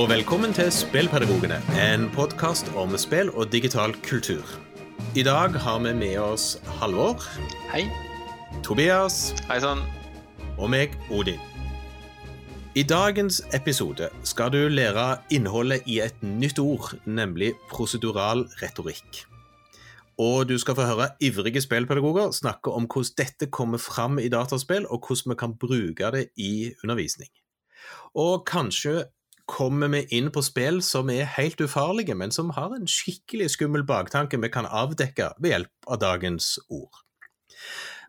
Og velkommen til Spillpedagogene, en podkast om spill og digital kultur. I dag har vi med oss Halvor, Hei. Tobias Hei sann. og meg, Odin. I dagens episode skal du lære innholdet i et nytt ord, nemlig prosedural retorikk. Og du skal få høre ivrige spillpedagoger snakke om hvordan dette kommer fram i dataspill, og hvordan vi kan bruke det i undervisning. Og kanskje kommer vi inn på spill som er helt ufarlige, men som har en skikkelig skummel baktanke vi kan avdekke ved hjelp av dagens ord.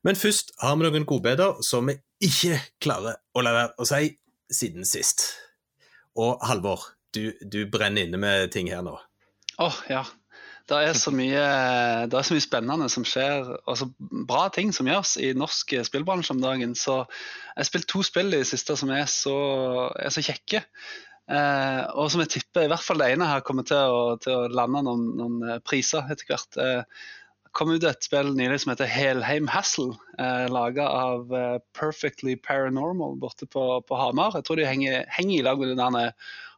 Men først har vi noen godbiter som vi ikke klarer å la være å si siden sist. Og Halvor, du, du brenner inne med ting her nå. Åh, ja. Det er, mye, det er så mye spennende som skjer, og så bra ting som gjøres i norsk spillbransje om dagen. Så jeg har spilt to spill i det siste som er så, er så kjekke. Eh, og som jeg tipper i hvert fall det ene her kommer til å, til å lande noen, noen priser etter hvert. Eh, kom ut et spill nylig som heter Helheim Hassle, eh, laga av eh, Perfectly Paranormal borte på, på, Hamar. Jeg tror de henger, henger i lag med den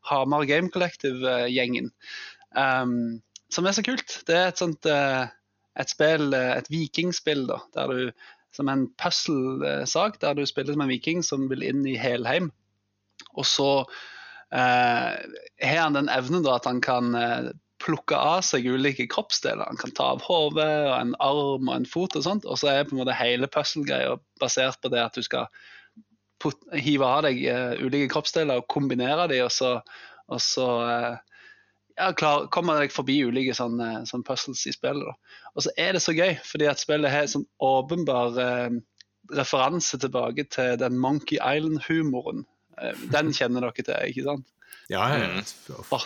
Hamar Game Collective-gjengen. Um, som er så kult. Det er et sånt eh, et spill, eh, et vikingspill, da, der du som en puzzle-sak, der du spiller som en viking som vil inn i Helheim. Og så eh, har han den evnen da at han kan eh, plukke av seg ulike kroppsdeler. Han kan ta av hodet en arm og en fot og sånt. Og så er på en måte hele puzzle-greia basert på det at du skal put, hive av deg uh, ulike kroppsdeler og kombinere dem, og så, og så ja, klar, kommer deg forbi ulike sånne, sånne puzzles i spillet. Og så er det så gøy, fordi at spillet har sånn åpenbar eh, referanse tilbake til den Monkey Island-humoren. Den kjenner dere til, ikke sant? Ja, ja. Mm.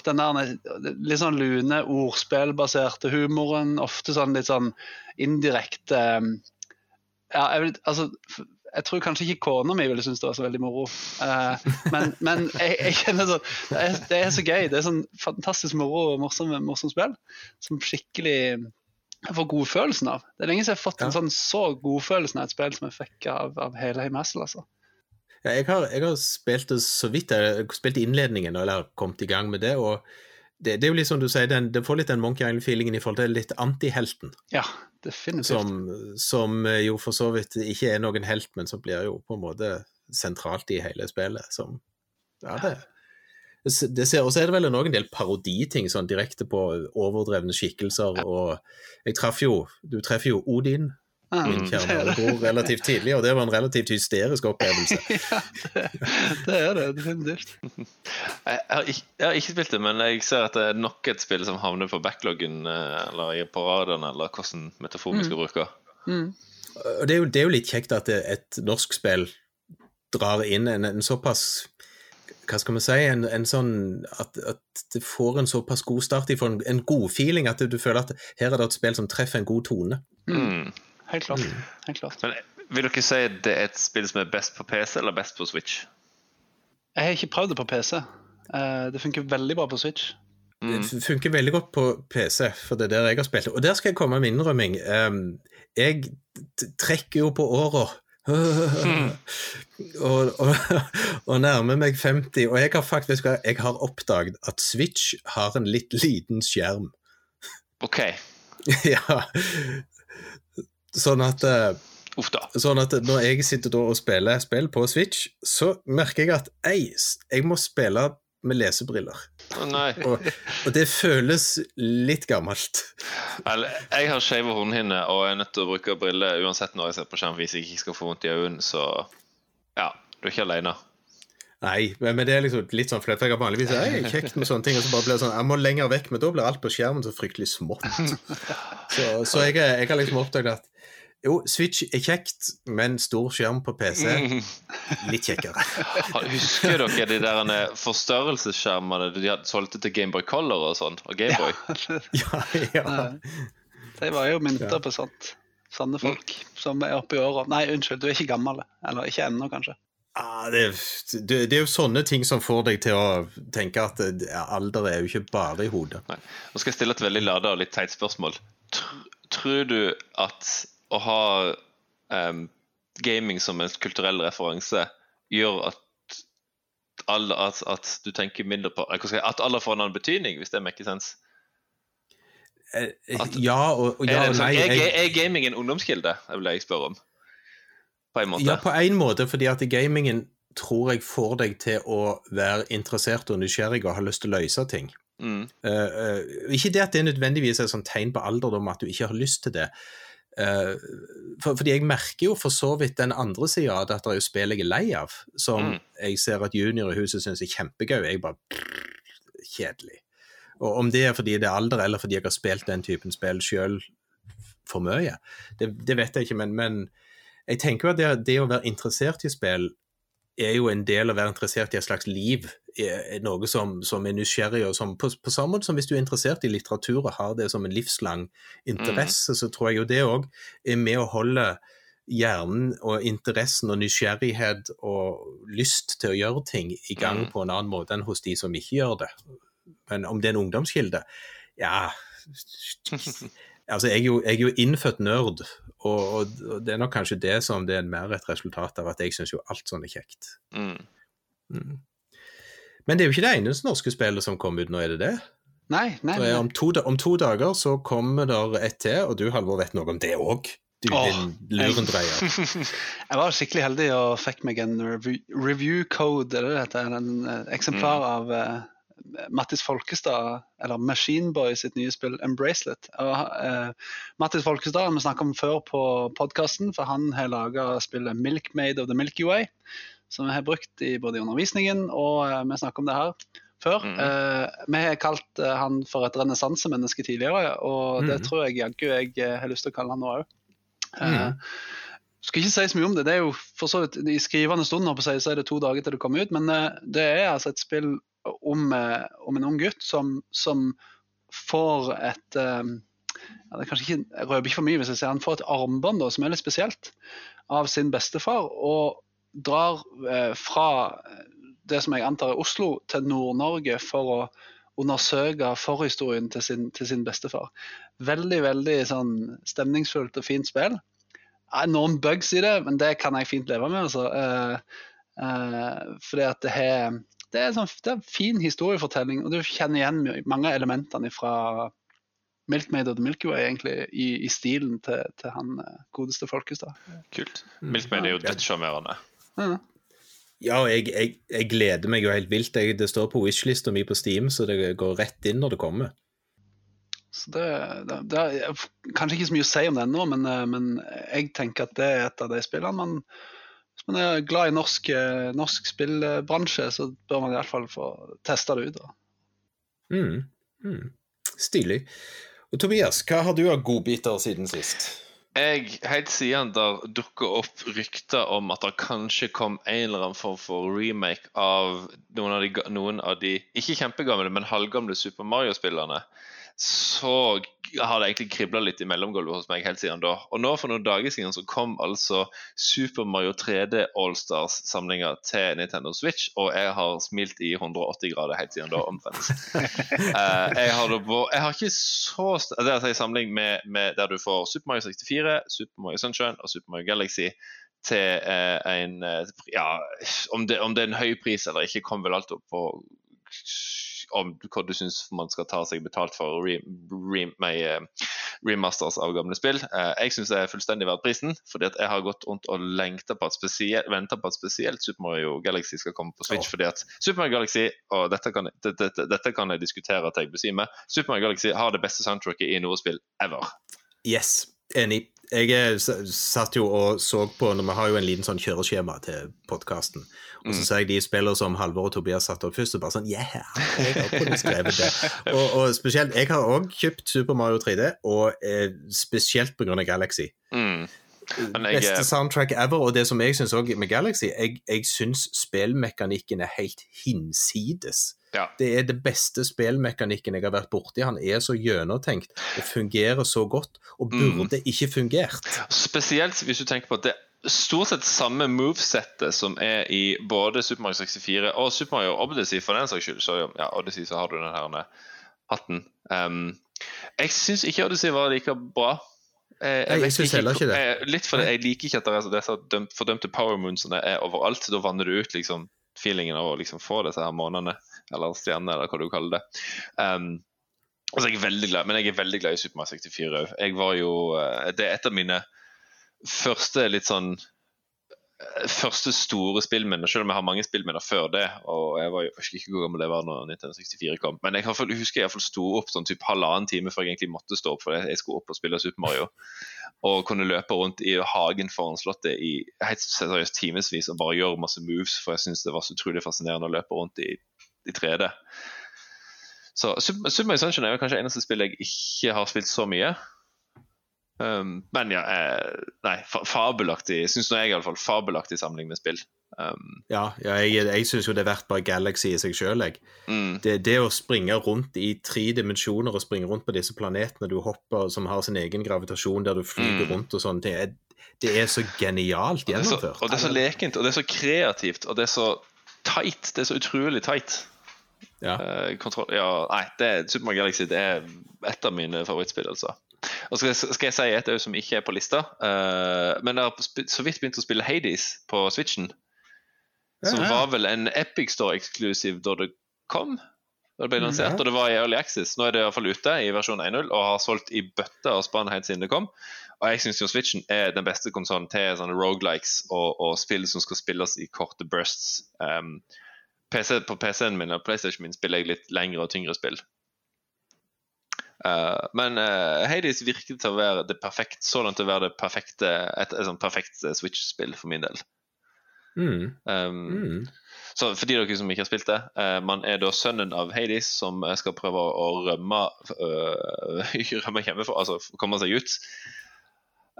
Den der litt sånn lune, ordspillbaserte humoren. Ofte sånn litt sånn indirekte Ja, jeg vil Altså jeg tror kanskje ikke kona mi ville synes det var så veldig moro. Uh, men, men jeg, jeg, kjenner sånn det er, det er, så gøy. Det er sånn fantastisk moro og morsomt morsom spill som skikkelig jeg får godfølelsen av. Det er lenge siden jeg har fått en sånn så godfølelsen av et spill som jeg fikk av, av hele Heimessel. Altså. Ja, jeg, har, jeg, har, spilt det så vidt. Jeg har spilt innledningen eller kommet i gang med det. og det, det, er jo litt som du sier, den, det får litt den Monkey Island-feelingen i forhold til litt antihelten. Ja, definitivt. Som, som, jo for så vidt ikke er noen helt, men som blir jo på en måte sentralt i hele spillet. Som, ja, det, det ser, Og så er det vel en del paroditing sånn direkte på overdrevne skikkelser. og jeg traff jo, Du treffer jo Odin min kjernebro relativt tidlig, og det var en relativt hysterisk opplevelse. ja, det, det, er det definitivt. Jeg har, ikke, jeg har, ikke, spilt det, men jeg ser at det er nok et spill som havner på backloggen eh, eller på radaren, eller hvordan metafor vi skal mm. bruke. Mm. Det, er jo, det, er jo, litt kjekt at et norsk spill drar inn en, en såpass hva skal vi si, en, en sånn at, at, det får en såpass god start. De får en, en god feeling, at du, du føler at her er det et spill som treffer en god tone. Mm helt klart. Mm. Helt klart. Men Vil dere si det er et spill som er best på PC eller best på Switch? Jeg har ikke prøvd det på PC. Eh, det funker veldig bra på Switch. Mm. Det funker veldig godt på PC, for det er der jeg har spilt. Og der skal jeg komme med innrømming. Jeg trekker jo på åra. Og, og, og, nærmer meg 50, og jeg har faktisk jeg har oppdaget at Switch har en litt liten skjerm. Ok. ja, Sånn at, uh, sånn at når jeg sitter da og spiller spill på Switch, så merker jeg at ei, jeg må spille med lesebriller. Oh, og, og, det føles litt gammelt. Jeg har skeive hornhinner og er nødt til å bruke briller uansett når jeg ser på skjerm hvis jeg ikke skal få vondt i øynene, så ja, du er ikke alene. Nei, men, det er liksom litt sånn flaut. Jeg har vanligvis er kjekt med sånne ting, og så bare blir det sånn Jeg må lenger vekk, men da blir alt på skjermen så fryktelig smått. Så, så jeg, jeg, har liksom oppdaget at jo, Switch er kjekt, men stor skjerm på PC litt kjekkere. Husker dere de der forstørrelsesskjermene de hadde solgte til Gameboy Color og sånn? Og Gameboy? Ja, ja. De var jo mynter på sånt. Sånne folk som er oppe i åra. Nei, unnskyld, du er ikke gammel. Eller ikke ennå, kanskje. Ah, det, det, det, er jo sånne ting som får deg til å tenke at alder er jo ikke bare i hodet. Nei. Nå skal jeg stille et veldig lada og litt teit spørsmål. Tror du at å ha um, gaming som en kulturell referanse gjør at alle, at, at du tenker mindre på At alle får en annen betydning, hvis det maker sens? Eh, ja og, og ja, er, nei, er, er, gaming en ungdomskilde? Det vil jeg spørre om. På en måte. Ja, på en måte, fordi at gamingen tror jeg får deg til å være interessert og nysgjerrig og ha lyst til å løse ting. Mm. Uh, uh, ikke det at det nødvendigvis er sånn tegn på alderdom at du ikke har lyst til det. Uh, for, fordi jeg merker jo for så vidt den andre sida av det at det er jo spill jeg er lei av, som Mm. jeg ser at junior i huset syns er kjempegøy. Jeg bare Kjedelig. Og om det er fordi det er alder, eller fordi jeg har spilt den typen spill sjøl for mye, det, det vet jeg ikke, men, men jeg tenker jo at det, det å være interessert i spill er jo en del av å være interessert i et slags liv, er noe som, som er nysgjerrig. og som, på, på samme måte som hvis du er interessert i litteratur og har det som en livslang interesse, så tror jeg jo det òg er med å holde hjernen og interessen og nysgjerrighet og lyst til å gjøre ting i gang Mm. på en annen måte enn hos de som ikke gjør det. Men om det er en ungdomskilde Ja Altså, jeg er jo, jeg er jo innfødt nerd, og, og, det er nok kanskje det som det er mer et resultat av at jeg syns jo alt sånn er kjekt. Mm. Mm. Men det er jo ikke det eneste norske spillet som kom ut nå, er det det? Nei, nei, nei. er, om, to, om to dager så kommer der et til, og du Halvor vet noe om det òg. Du Åh, din lurendreier. Jeg var skikkelig heldig og fikk meg en review, review code, er det det heter? En en eksemplar Mm. av eh, Mattis Folkestad, eller Machineboy sitt nye spill Embracelet. Og, eh, Mattis Folkestad har vi snakket om før på podkasten, for han har laga spillet 'Milkmade of the Milky Way, som vi har brukt i både i undervisningen og eh, vi snakker om det her før. Mm. Eh, vi har kalt eh, han for et renessansemenneske tidligere, og det Mhm. tror jeg jaggu jeg eh, har lyst til å kalle han nå òg. Mhm. Skal ikke si så mye om det. det er jo for så vidt I skrivende stund så er det to dager til det kommer ut. Men eh, det er altså et spill om, eh, om en ung gutt som, som får et eh, ja, ikke, Jeg røper for mye hvis jeg sier han får et armbånd som er litt spesielt, av sin bestefar. Og drar eh, fra det som jeg antar er Oslo, til Nord-Norge for å undersøke forhistorien til sin, til sin bestefar. Veldig veldig sånn stemningsfullt og fint spill. Noen bugs i det, men det kan jeg fint leve med. Altså. Eh, eh, fordi at det, har, det, er sånn, det er en fin historiefortelling, og du kjenner igjen mange av elementene fra Milkmaid og The Milky Way egentlig, i, i stilen til, til han eh, godeste Folkestad. Kult. Milkmaid er jo dødssjarmerende. Ja. Ja, og jeg, jeg, jeg gleder meg jo helt vilt. Jeg, det står på wishlista mi på Steam, så det går rett inn når det kommer. Så det, det, det er kanskje ikke så mye å si om det ennå, men, eh, men jeg tenker at det er et av de spillene man Hvis man er glad i norsk, eh, norsk spillbransje, så bør man i hvert fall få testa det ut. Da. Mm. Mm. Stilig. Og Tobias, hva har du av godbiter siden sist? Jeg, Helt siden der dukket opp rykter om at det kanskje kom en eller annen form for remake av noen av de, noen av de ikke kjempegamle, men halvgamle Super Mario-spillerne, så har det egentlig kribla litt i mellomgulvet hos meg helt siden da. Og nå for noen dager siden så kom altså Super Mario 3D Allstars-samlinga til Nintendo Switch, og jeg har smilt i 180 grader helt siden da, omtrent. uh, jeg, har da, på- jeg har ikke så Det er en samling med, med, der du får Super Mario 64, Super Mario Sunshine og Super Mario Galaxy til uh, en uh, Ja, om det, om det er en høy pris eller ikke, kom vel alt opp på om hva du syns man skal ta seg betalt for re, re, med, eh, remasters av gamle spill. Eh, jeg syns det er fullstendig verdt prisen, fordi at jeg har gått rundt og lengta på at spesielt, venta på at spesielt Super Mario Galaxy skal komme på Switch. Oh. fordi at Super Mario Galaxy, og dette kan, dette, dette, kan jeg diskutere at jeg besvimer, Super Mario Galaxy har det beste soundtracket i noe spill ever. Yes, enig. Jeg eh, satt jo og så på når Vi har jo en liten sånn kjøreskjema til podkasten. Og så Mm. ser jeg de spillene som Halvor og Tobias satte opp først, og bare sånn Yeah! Jeg har kunnet skrevet det. Og, og spesielt, jeg har òg kjøpt Super Mario 3D, og eh, spesielt pga. Galaxy. Mm. Jeg- Beste soundtrack ever, og det som jeg syns òg med Galaxy, jeg, jeg syns spillmekanikken er helt hinsides. Ja. Det er det beste spillmekanikken jeg har vært borti. Han er så gjennomtenkt og fungerer så godt, og Mm. burde ikke fungert. Spesielt hvis du tenker på at det er stort sett samme movesettet som er i både Super Mario 64 og Super Mario Odyssey, for den saks skyld. Så ja, Odyssey så har du den her hatten. Um, jeg syns ikke Odyssey var like bra. Jeg, jeg, jeg syns heller ikke det. Jeg, Litt fordi jeg liker ikke at det er disse dømt, fordømte power moonsene er overalt. Da vanner du ut liksom feelingen av å liksom få disse her månedene, eller stjerne, eller hva du kaller det. Um, altså jeg er veldig glad, Men jeg er veldig glad i Super Mario 64 òg. Jeg var jo uh, Det er et av mine første litt sånn første store spillminner, selv om jeg har mange spillminner før det. og Jeg, var, jeg husker ikke hvor gammel det var når 1964 kom. Men jeg, jeg husker jeg sto opp sånn typ halvannen time før jeg egentlig måtte stå opp, for jeg skulle opp og spille Super Mario. Og kunne løpe rundt i hagen foran slottet i helt seriøst timevis og bare gjøre masse moves, for jeg syns det var så utrolig fascinerende å løpe rundt i, i 3D. Så Mario Sunshine er kanskje eneste spill jeg ikke har spilt så mye. Um, men ja, eh, nei, fabelaktig, syns jeg iallfall. Fabelaktig samling med spill. Um, ja, ja, jeg, jeg syns jo det er verdt bare Galaxy i seg sjøl, jeg. Mm. Det, det, å springe rundt i tre dimensjoner og springe rundt på disse planetene du hopper, som har sin egen gravitasjon, der du flyger mm. rundt og sånne ting, det er så genialt gjennomført. Og det er så, og det er så lekent, og det er så kreativt, og det er så tight. Det er så utrolig tight. Ja. Uh, kontroll, ja, nei, det, Super Mario Galaxy det er et av mine favorittspill, altså. Og skal, skal jeg si et som ikke er på lista. Uh, men jeg har så vidt begynt å spille Hades på Switchen. Som var vel en Epic Store-eksklusiv da det kom. Da det ble lansert, ja. og det var i Early Access. Nå er det i hvert fall ute i versjon 1.0 og har solgt i bøtter og spann helt siden det kom. Og jeg syns Switchen er den beste konsollen til sånne rogelikes og, og, spill som skal spilles i korte bursts. Um, PC, på PC-en min og PlayStation min spiller jeg litt lengre og tyngre spill. Uh, men uh, Hades virket til å være det perfekte, så langt til å være det perfekte, et, et, et perfekt eh, Switch-spill for min del. Mm. Um, mm. Så for de dere som ikke har spilt det, uh, man er da sønnen av Hades som skal prøve å rømme, rømme hjemmefra, altså komme seg ut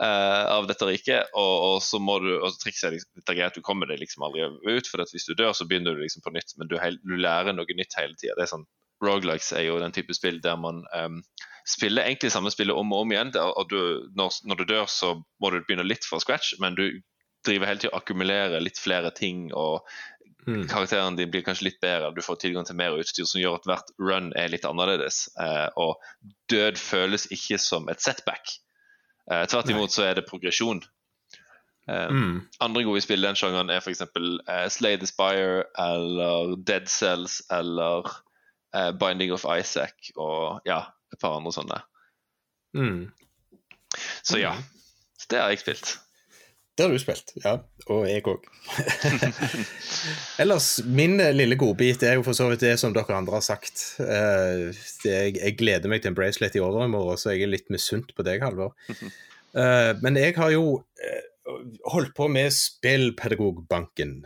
av dette riket. Og, og, så må du og trikset er liksom, det er greit, du kommer deg liksom aldri ut, for hvis du dør, så begynner du liksom på nytt, men du, du lærer noe nytt hele tida. Det sånn Rogelikes er jo den type spill der man um, spiller egentlig samme spillet om og om igjen. Og du, når, når, du dør, så må du begynne litt fra scratch, men du driver hele tiden og akkumulerer litt flere ting. og mm. Karakteren din blir kanskje litt bedre, du får tilgang til mer utstyr som gjør at hvert run er litt annerledes. Uh, og død føles ikke som et setback. Uh, tvert imot så er det progresjon. Eh, mm. Andre gode spill i den sjangeren er f.eks. Eh, Slay the Spire eller Dead Cells eller eh, Binding of Isaac og ja, et par andre sånne. Mm. Så ja. Så det har jeg spilt. Det har du spilt, ja. Og jeg òg. Ellers, min lille godbit er jo for så vidt det som dere andre har sagt. Uh, det, jeg, jeg, gleder meg til en bracelet i overmorgen, så jeg er litt misunt på deg, Halvor. Uh, men jeg har jo uh, holdt på med Spillpedagogbanken.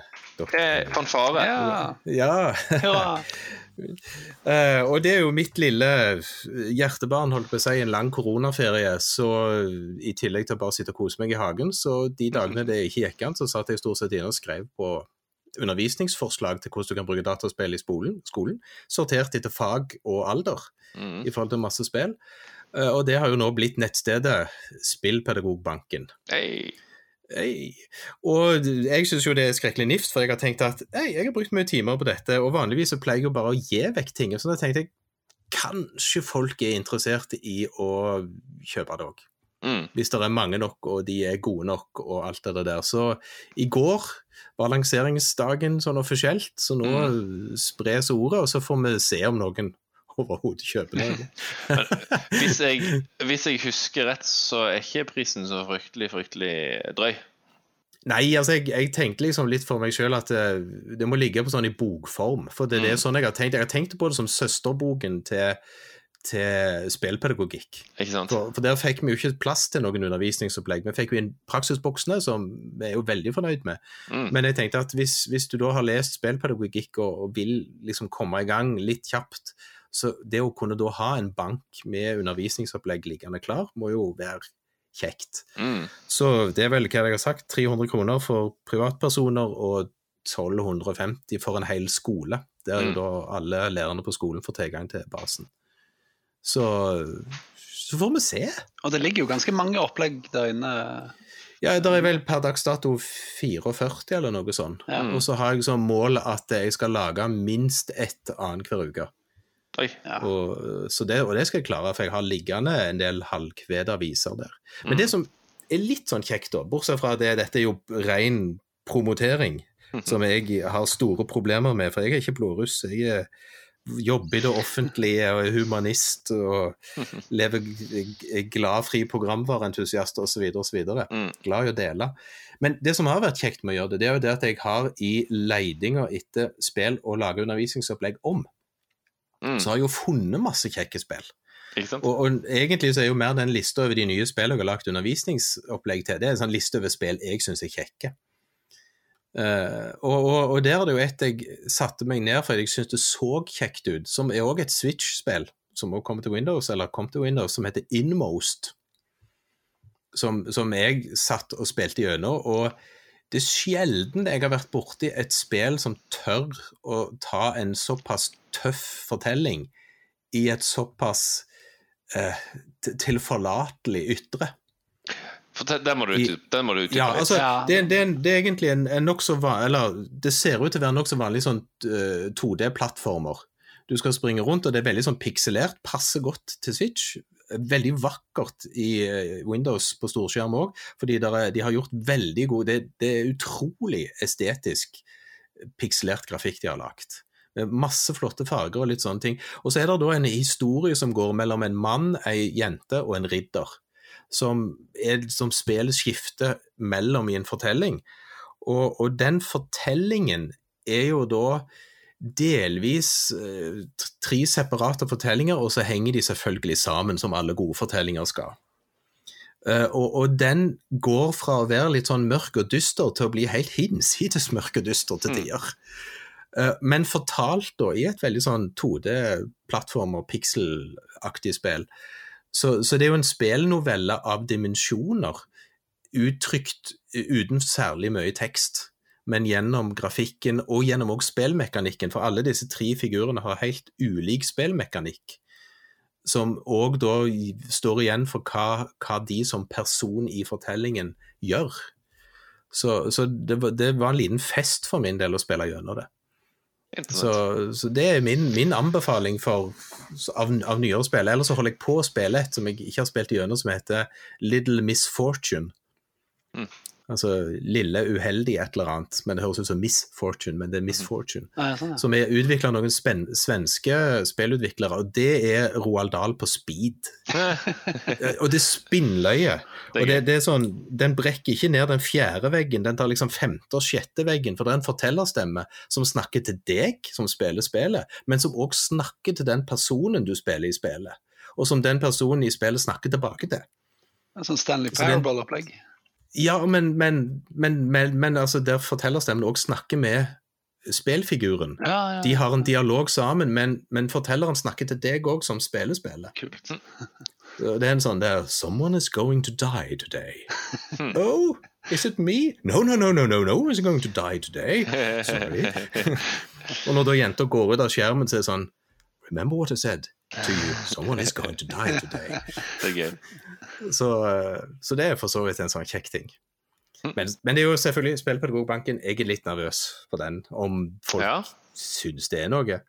Fanfare. Ja. ja. Uh, og det er jo mitt lille hjertebarn, holdt på å si, en lang koronaferie. Så i tillegg til å bare sitte og kose meg i hagen, så de dagene det ikke gikk an, så satt jeg stort sett inne og skrev på undervisningsforslag til hvordan du kan bruke dataspill i skolen, skolen sortert etter fag og alder mm. i forhold til masse spill. Uh, og det har jo nå blitt nettstedet Spillpedagogbanken. Hey. Hey. Og jeg syns jo det er skrekkelig nift, for jeg har tenkt at hey, jeg har brukt mye timer på dette, og vanligvis så pleier jeg jo bare å gi vekk ting. Så da tenkte jeg kanskje folk er interessert i å kjøpe det òg. Mm. Hvis det er mange nok, og de er gode nok, og alt det der. Så i går var lanseringsdagen sånn offisielt, så nå mm. spres ordet, og så får vi se om noen overhodet kjøpe noe. hvis, jeg, hvis jeg husker rett, så er ikke prisen så fryktelig, fryktelig drøy. Nei, altså jeg, jeg tenkte liksom litt for meg sjøl at det, eh, det, må ligge på sånn i bokform. For det, det er mm. sånn jeg har tenkt. Jeg har tenkt på det som søsterboken til, til spillpedagogikk. For, for, der fikk vi jo ikke plass til noen undervisningsopplegg. Vi fikk jo inn praksisboksene, som vi er jo veldig fornøyd med. Mm. Men jeg tenkte at hvis, hvis, du da har lest spillpedagogikk og, og vil liksom komme i gang litt kjapt, så det å kunne da ha en bank med undervisningsopplegg liggende klar, må jo være kjekt. Mm. Så det er vel hva jeg har sagt, 300 kroner for privatpersoner og 1250 for en hel skole. Der mm. da alle lærerne på skolen får tilgang til basen. Så, så får vi se. Og det ligger jo ganske mange opplegg der inne. Ja, det er vel per dags dato 44 eller noe sånt. Ja. Og så har jeg som mål at jeg skal lage minst ett annenhver uke. Ja. Og, det, og, det, skal jeg klare, for jeg har liggende en del halvkvedaviser der. Men mm. det som er litt sånn kjekt, da, bortsett fra at det, dette er jo ren promotering som jeg har store problemer med, for jeg er ikke blåruss. Jeg er jobber i det offentlige og er humanist og lever glad, fri programvareentusiast osv. osv. Mm. Glad i å dele. Men det som har vært kjekt med å gjøre det, det er jo det at jeg har i leidinga etter spill å lage undervisningsopplegg om, Mm. så har jeg jo funnet masse kjekke spill. Og, og egentlig så er jo mer den lista over de nye spillene jeg har lagt undervisningsopplegg til, det er en sånn liste over spill jeg syns er kjekke. Uh, og, og, og der er det jo et jeg satte meg ned for jeg syntes det så kjekt ut, som er òg et Switch-spill, som òg kommer til Windows, eller kom til Windows, som heter Inmost. Som, som jeg satt og spilte gjennom. Og det er sjelden jeg har vært borti et spill som tør å ta en såpass tøff fortelling i et såpass eh, tilforlatelig ytre. Den må du utdype. Må du utdype. Ja, altså, Ja. Det, det, er det er egentlig en, en nokså Eller det ser ut til å være nokså vanlig sånn eh, 2D-plattformer. Du skal springe rundt, og det er veldig sånn pikselert. Passer godt til Switch. Veldig vakkert i eh, Windows på storskjerm òg, fordi er, de har gjort veldig god det, det er utrolig estetisk pikselert grafikk de har lagt. Masse flotte farger og litt sånne ting. Og så er det da en historie som går mellom en mann, ei jente og en ridder som, er, som spillet skifter mellom i en fortelling. Og, og den fortellingen er jo da delvis eh, tre separate fortellinger, og så henger de selvfølgelig sammen, som alle gode fortellinger skal. Eh, og, og den går fra å være litt sånn mørk og dyster til å bli helt hinsides mørk og dyster til Mm. tider. Eh, men fortalt da i et veldig sånn 2D-plattform- og pikselaktig spill. Så, så det er jo en spillnovelle av dimensjoner, uttrykt uten særlig mye tekst, men gjennom grafikken og gjennom også spillmekanikken, for alle disse tre figurene har helt ulik spillmekanikk, som òg da står igjen for hva, hva de som person i fortellingen gjør. Så, så det, var, det var en liten fest for min del å spille gjennom det. Så, så det er min, min anbefaling for, av, av nyere spill. Ellers så holder jeg på å spille et som jeg ikke har spilt gjennom, som heter Little Misfortune. Mm. Altså lille uheldig et eller annet, men det høres ut som Misfortune, men det er Misfortune. Ja, sånn, ja. Som er utvikla av noen svenske spillutviklere, og det er Roald Dahl på speed. Eh, Og det er spinnløye. Det er Og det, det er sånn, Den brekker ikke ned den fjerde veggen, den tar liksom femte og sjette veggen, for det er en fortellerstemme som snakker til deg som spiller spillet, men som òg snakker til den personen du spiller i spillet, og som den personen i spillet snakker tilbake til. En sånn Stanley Parable-opplegg. Ja, men, men, men, men, altså der fortellerstemmen òg snakker med spillfiguren. Ja, ja, De har en dialog sammen, men, men fortelleren snakker til deg òg som spiller spillet. kult. Det er en sånn der Someone is going to die today. oh, is it me? No, no, no, no, no, no is going to die today. Sorry. Og når da jenta går ut av skjermen, så er det sånn Remember what I said to you. Someone is going to die today. Det er gøy. Så, eh, så det er for så vidt en sånn kjekk ting. Men, men det er jo selvfølgelig Spillpedagogbanken. Jeg er litt nervøs for den, om folk Ja. syns det er noe.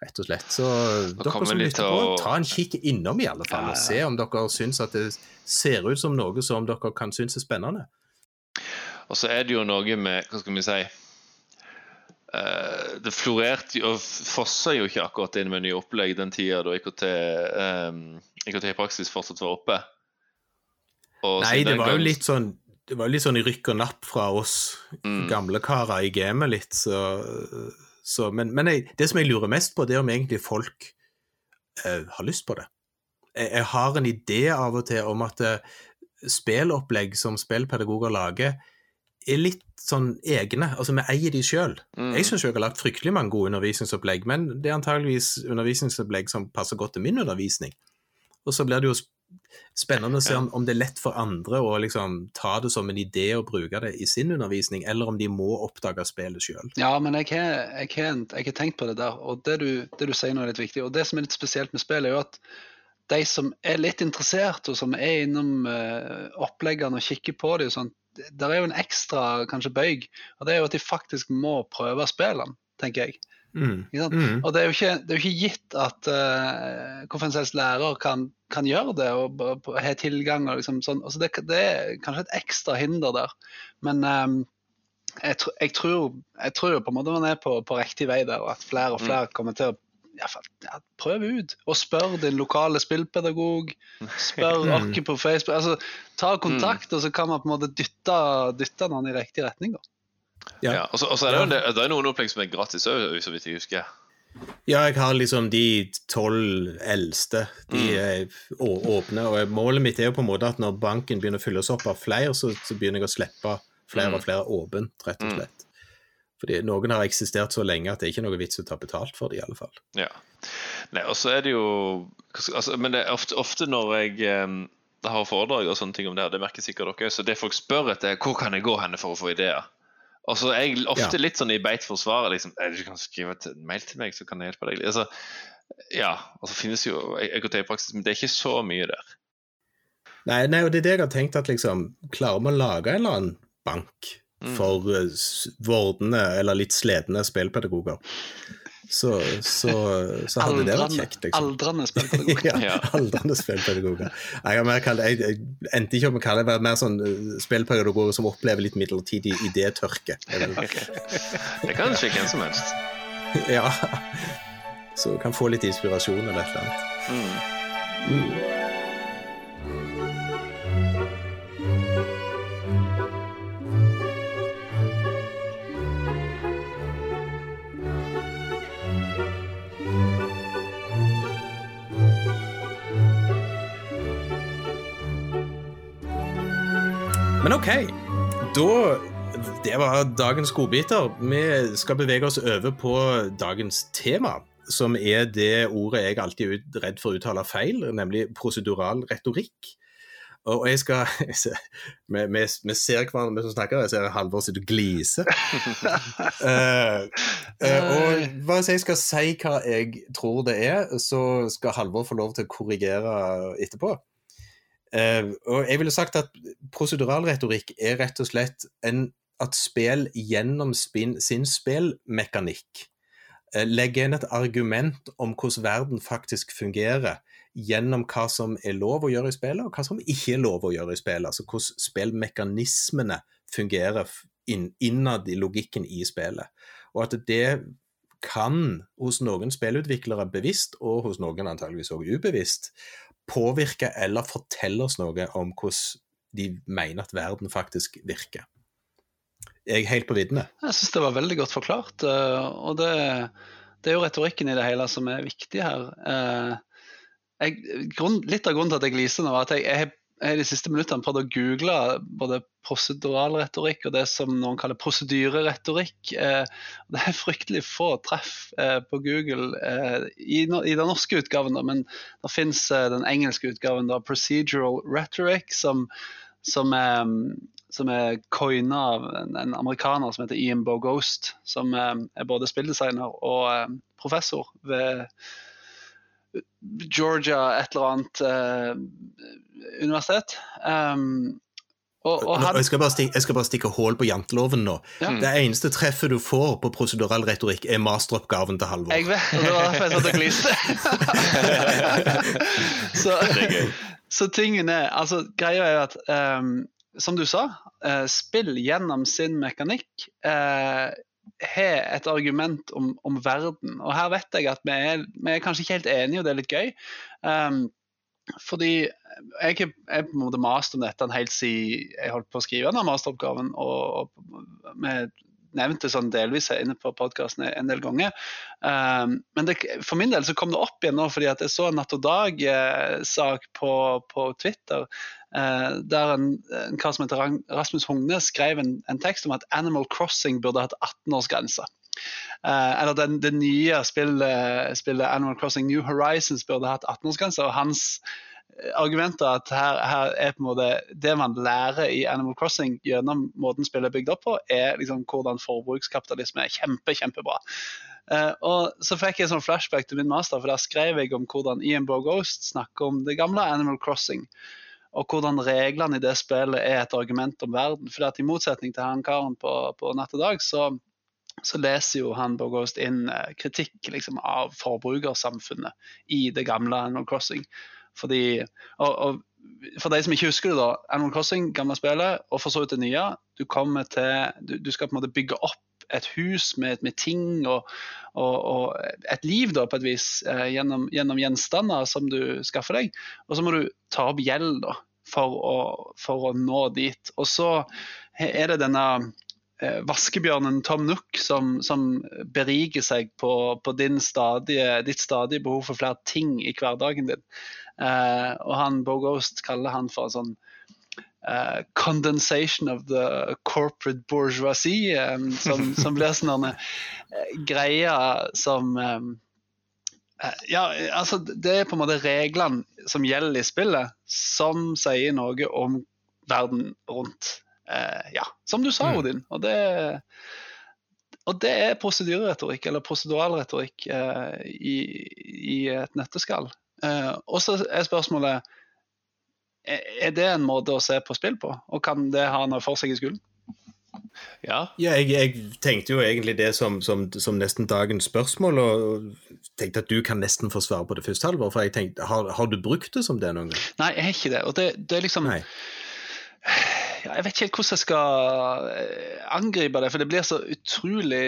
Rett og slett. Så dere som lytter på, å- ta en kikk innom i alle fall, Ja, og se om dere syns at det ser ut som noe som dere kan synes er spennende. Og så er det jo noe med Hva skal vi si Det florerte og fossa jo ikke akkurat inn med nye opplegg den tida da IKT, IKT i praksis fortsatt var oppe. Og Nei, det var jo litt sånn det var litt sånn i rykk og napp fra oss Mm. gamle karer i gamet litt, så, så Men, men jeg, det som jeg lurer mest på, det er om egentlig folk eh, har lyst på det. Jeg, jeg har en idé av og til om at eh, spillopplegg som spillpedagoger lager, er litt sånn egne. Altså, vi eier de sjøl. Mm. Jeg syns jeg har lagt fryktelig mange gode undervisningsopplegg, men det er antageligvis undervisningsopplegg som passer godt til min undervisning. Og så blir det jo spennende å se om, om det er lett for andre å liksom ta det som en idé og bruke det i sin undervisning, eller om de må oppdage spillet sjøl. Ja, men jeg har, tenkt på det der, og det du, det du sier nå er litt viktig. Og det som er litt spesielt med spill, er jo at de som er litt interessert, og som er innom uh, oppleggene og kikker på det, og der er jo en ekstra kanskje bøyg, og det er jo at de faktisk må prøve spillene, tenker jeg. Mm. Ikke sant? Mm. Og det er jo ikke, det er jo ikke gitt at uh, hvorfor lærer kan, kan gjøre det og og, og ha tilgang. og liksom sånn. Altså det, det er kanskje et ekstra hinder der. Men, um, jeg, tr jeg, tror, jeg tror på en måte man er på, på riktig vei der, og at flere og flere kommer til å ja, prøv ut. Og spør din lokale spillpedagog. Spør oss på Facebook. altså Ta kontakt, og så kan man på en måte dytte, dytte noen i riktig retning. da. Ja. ja og så er det, det, det er noen opplegg som er gratis òg, så vidt jeg husker. Ja, jeg har liksom de tolv eldste. De mm. er åpne. Og målet mitt er jo på en måte at når banken begynner å fylles opp av flere, så, så begynner jeg å slippe flere og mm. flere åpent, rett og mm. slett. Fordi noen har eksistert så lenge at det er ikke noe vits å ta betalt for det, i alle fall. Ja. Nei, og så er det jo altså, Men det er ofte, ofte når jeg eh, har foredrag og sånne ting om det, det merker sikkert dere så det folk spør etter, hvor kan jeg gå henne for å få ideer? Og så er jeg ofte ja. litt sånn i beit for svaret. Liksom, du kan skrive et mail til meg, så kan jeg hjelpe deg. Altså, ja, så finnes jo EKT-praksis, men det er ikke så mye der. Nei, nei, og det er det jeg har tenkt, at liksom, klarer vi å lage en eller annen bank. For uh, vordende eller litt sledne spillpedagoger, så, så, så hadde aldrende, det vært kjekt. Liksom. Aldrende spillpedagoger. ja, aldrende spillpedagoger. Jeg, jeg, jeg endte ikke opp med å kalle det mer sånn eh, spillpedagoger som opplever litt midlertidig idétørke. Okay. Det kan skje hvem som helst. ja. Så kan få litt inspirasjon eller et eller annet. Mm. Men OK. Da Det var dagens godbiter. Vi skal bevege oss over på dagens tema, som er det ordet jeg alltid er redd for å uttale feil, nemlig prosedural retorikk. Og jeg skal Vi, vi, vi ser hverandre som snakker, jeg ser Halvor sitter og gliser. uh, uh, og hvis jeg skal si hva jeg tror det er, så skal Halvor få lov til å korrigere etterpå. Uh, og jeg ville sagt at proseduralretorikk er rett og slett en, at spill gjennom spin, sin spillmekanikk uh, legger inn et argument om hvordan verden faktisk fungerer, gjennom hva som er lov å gjøre i spillet, og hva som ikke er lov å gjøre i spillet. Altså hvordan spillmekanismene fungerer inn, innad i logikken i spillet. Og at det kan hos noen spillutviklere bevisst, og hos noen antageligvis også ubevisst, påvirke eller fortelle oss noe om hvordan de mener at verden faktisk virker. Er jeg helt på viddene? Jeg syns det var veldig godt forklart. Eh, og det, det, er jo retorikken i det hele som er viktig her. Eh, jeg, grunn, litt av grunnen til at jeg gliser nå, var at jeg, jeg jeg de siste minuttene prøvd å google både prosedural retorikk og det som noen kaller prosedyreretorikk. Eh, det er fryktelig få treff eh, på Google eh, i, den norske utgaven, men det fins den engelske utgaven, procedural rhetoric, som, som er, som er coina av en, amerikaner som heter Ian Bogost, som er både spilldesigner og professor ved Georgia et eller annet universitet. Um, og, og han... jeg, skal stikke, jeg, skal bare stikke, hull på janteloven nå. Ja. Det eneste treffet du får på prosedural retorikk, er masteroppgaven til Halvor. Jeg vet, og det var derfor jeg satt og gliste. så, så tingen er altså, Greia er jo at um, som du sa, uh, spill gjennom sin mekanikk uh, har et argument om, om, verden. Og her vet jeg at vi er, vi er, kanskje ikke helt enige, og det er litt gøy. Um, fordi jeg er på en måte mast om dette helt siden jeg holdt på å skrive denne masteroppgaven. Og, vi nevnte sånn delvis her inne på podkasten en del ganger. Um, men det, for min del så kom det opp igjen nå fordi at jeg så en Natt og Dag-sak på, på, Twitter uh, der en, en kar som heter Rasmus Hogne skrev en, en, tekst om at Animal Crossing burde hatt 18-årsgrense. Uh, eller den, det nye spillet, spillet, Animal Crossing New Horizons burde hatt 18-årsgrense. og hans argumentet at her, her, er på en måte det man lærer i Animal Crossing gjennom måten spillet er bygd opp på, er liksom hvordan forbrukskapitalisme er kjempe, kjempebra. Uh, og Så fikk jeg sånn flashback til min master, for der skrev jeg om hvordan Ian Borghost snakker om det gamle Animal Crossing. Og hvordan reglene i det spillet er et argument om verden. For I motsetning til han karen på, på Natt og Dag, så, så leser jo han Borghost inn uh, kritikk liksom, av forbrukersamfunnet i det gamle Animal Crossing. Fordi, og, og For de som ikke husker det, da. Animal Crossing, gamle spillet, og for så vidt det nye. Du til Du, du skal på en måte bygge opp et hus med, med ting og, og, og, et liv, da, på et vis, eh, gjennom, gjennom, gjenstander som du skaffer deg. Og så må du ta opp gjeld da, for å, for å nå dit. Og så er det denne eh, vaskebjørnen Tom Nook som, som beriker seg på, på stadige, ditt stadige behov for flere ting i hverdagen din. Eh, og han Bogost kaller han for sånn uh, condensation of the corporate bourgeoisie, um, som, som, blir sånn uh, greier som um, uh, Ja, altså det er på en måte reglene som gjelder i spillet, som sier noe om verden rundt. ja, som du sa, mm. Odin. Og det, og det er prosedyreretorikk, eller proseduralretorikk, i, i et nøtteskall. Og så er spørsmålet er det en måte å se på spill på, og kan det ha noe for seg i skolen? Ja, ja jeg, jeg, tenkte jo egentlig det som, som, som, nesten dagens spørsmål, og tenkte at du kan nesten få svare på det første, halvår. For jeg tenkte, har, har, du brukt det som det noen gang? Nei, jeg har ikke det. Og det, det er liksom Nei. Jeg vet ikke helt hvordan jeg skal eh, angripe det, for det blir så utrolig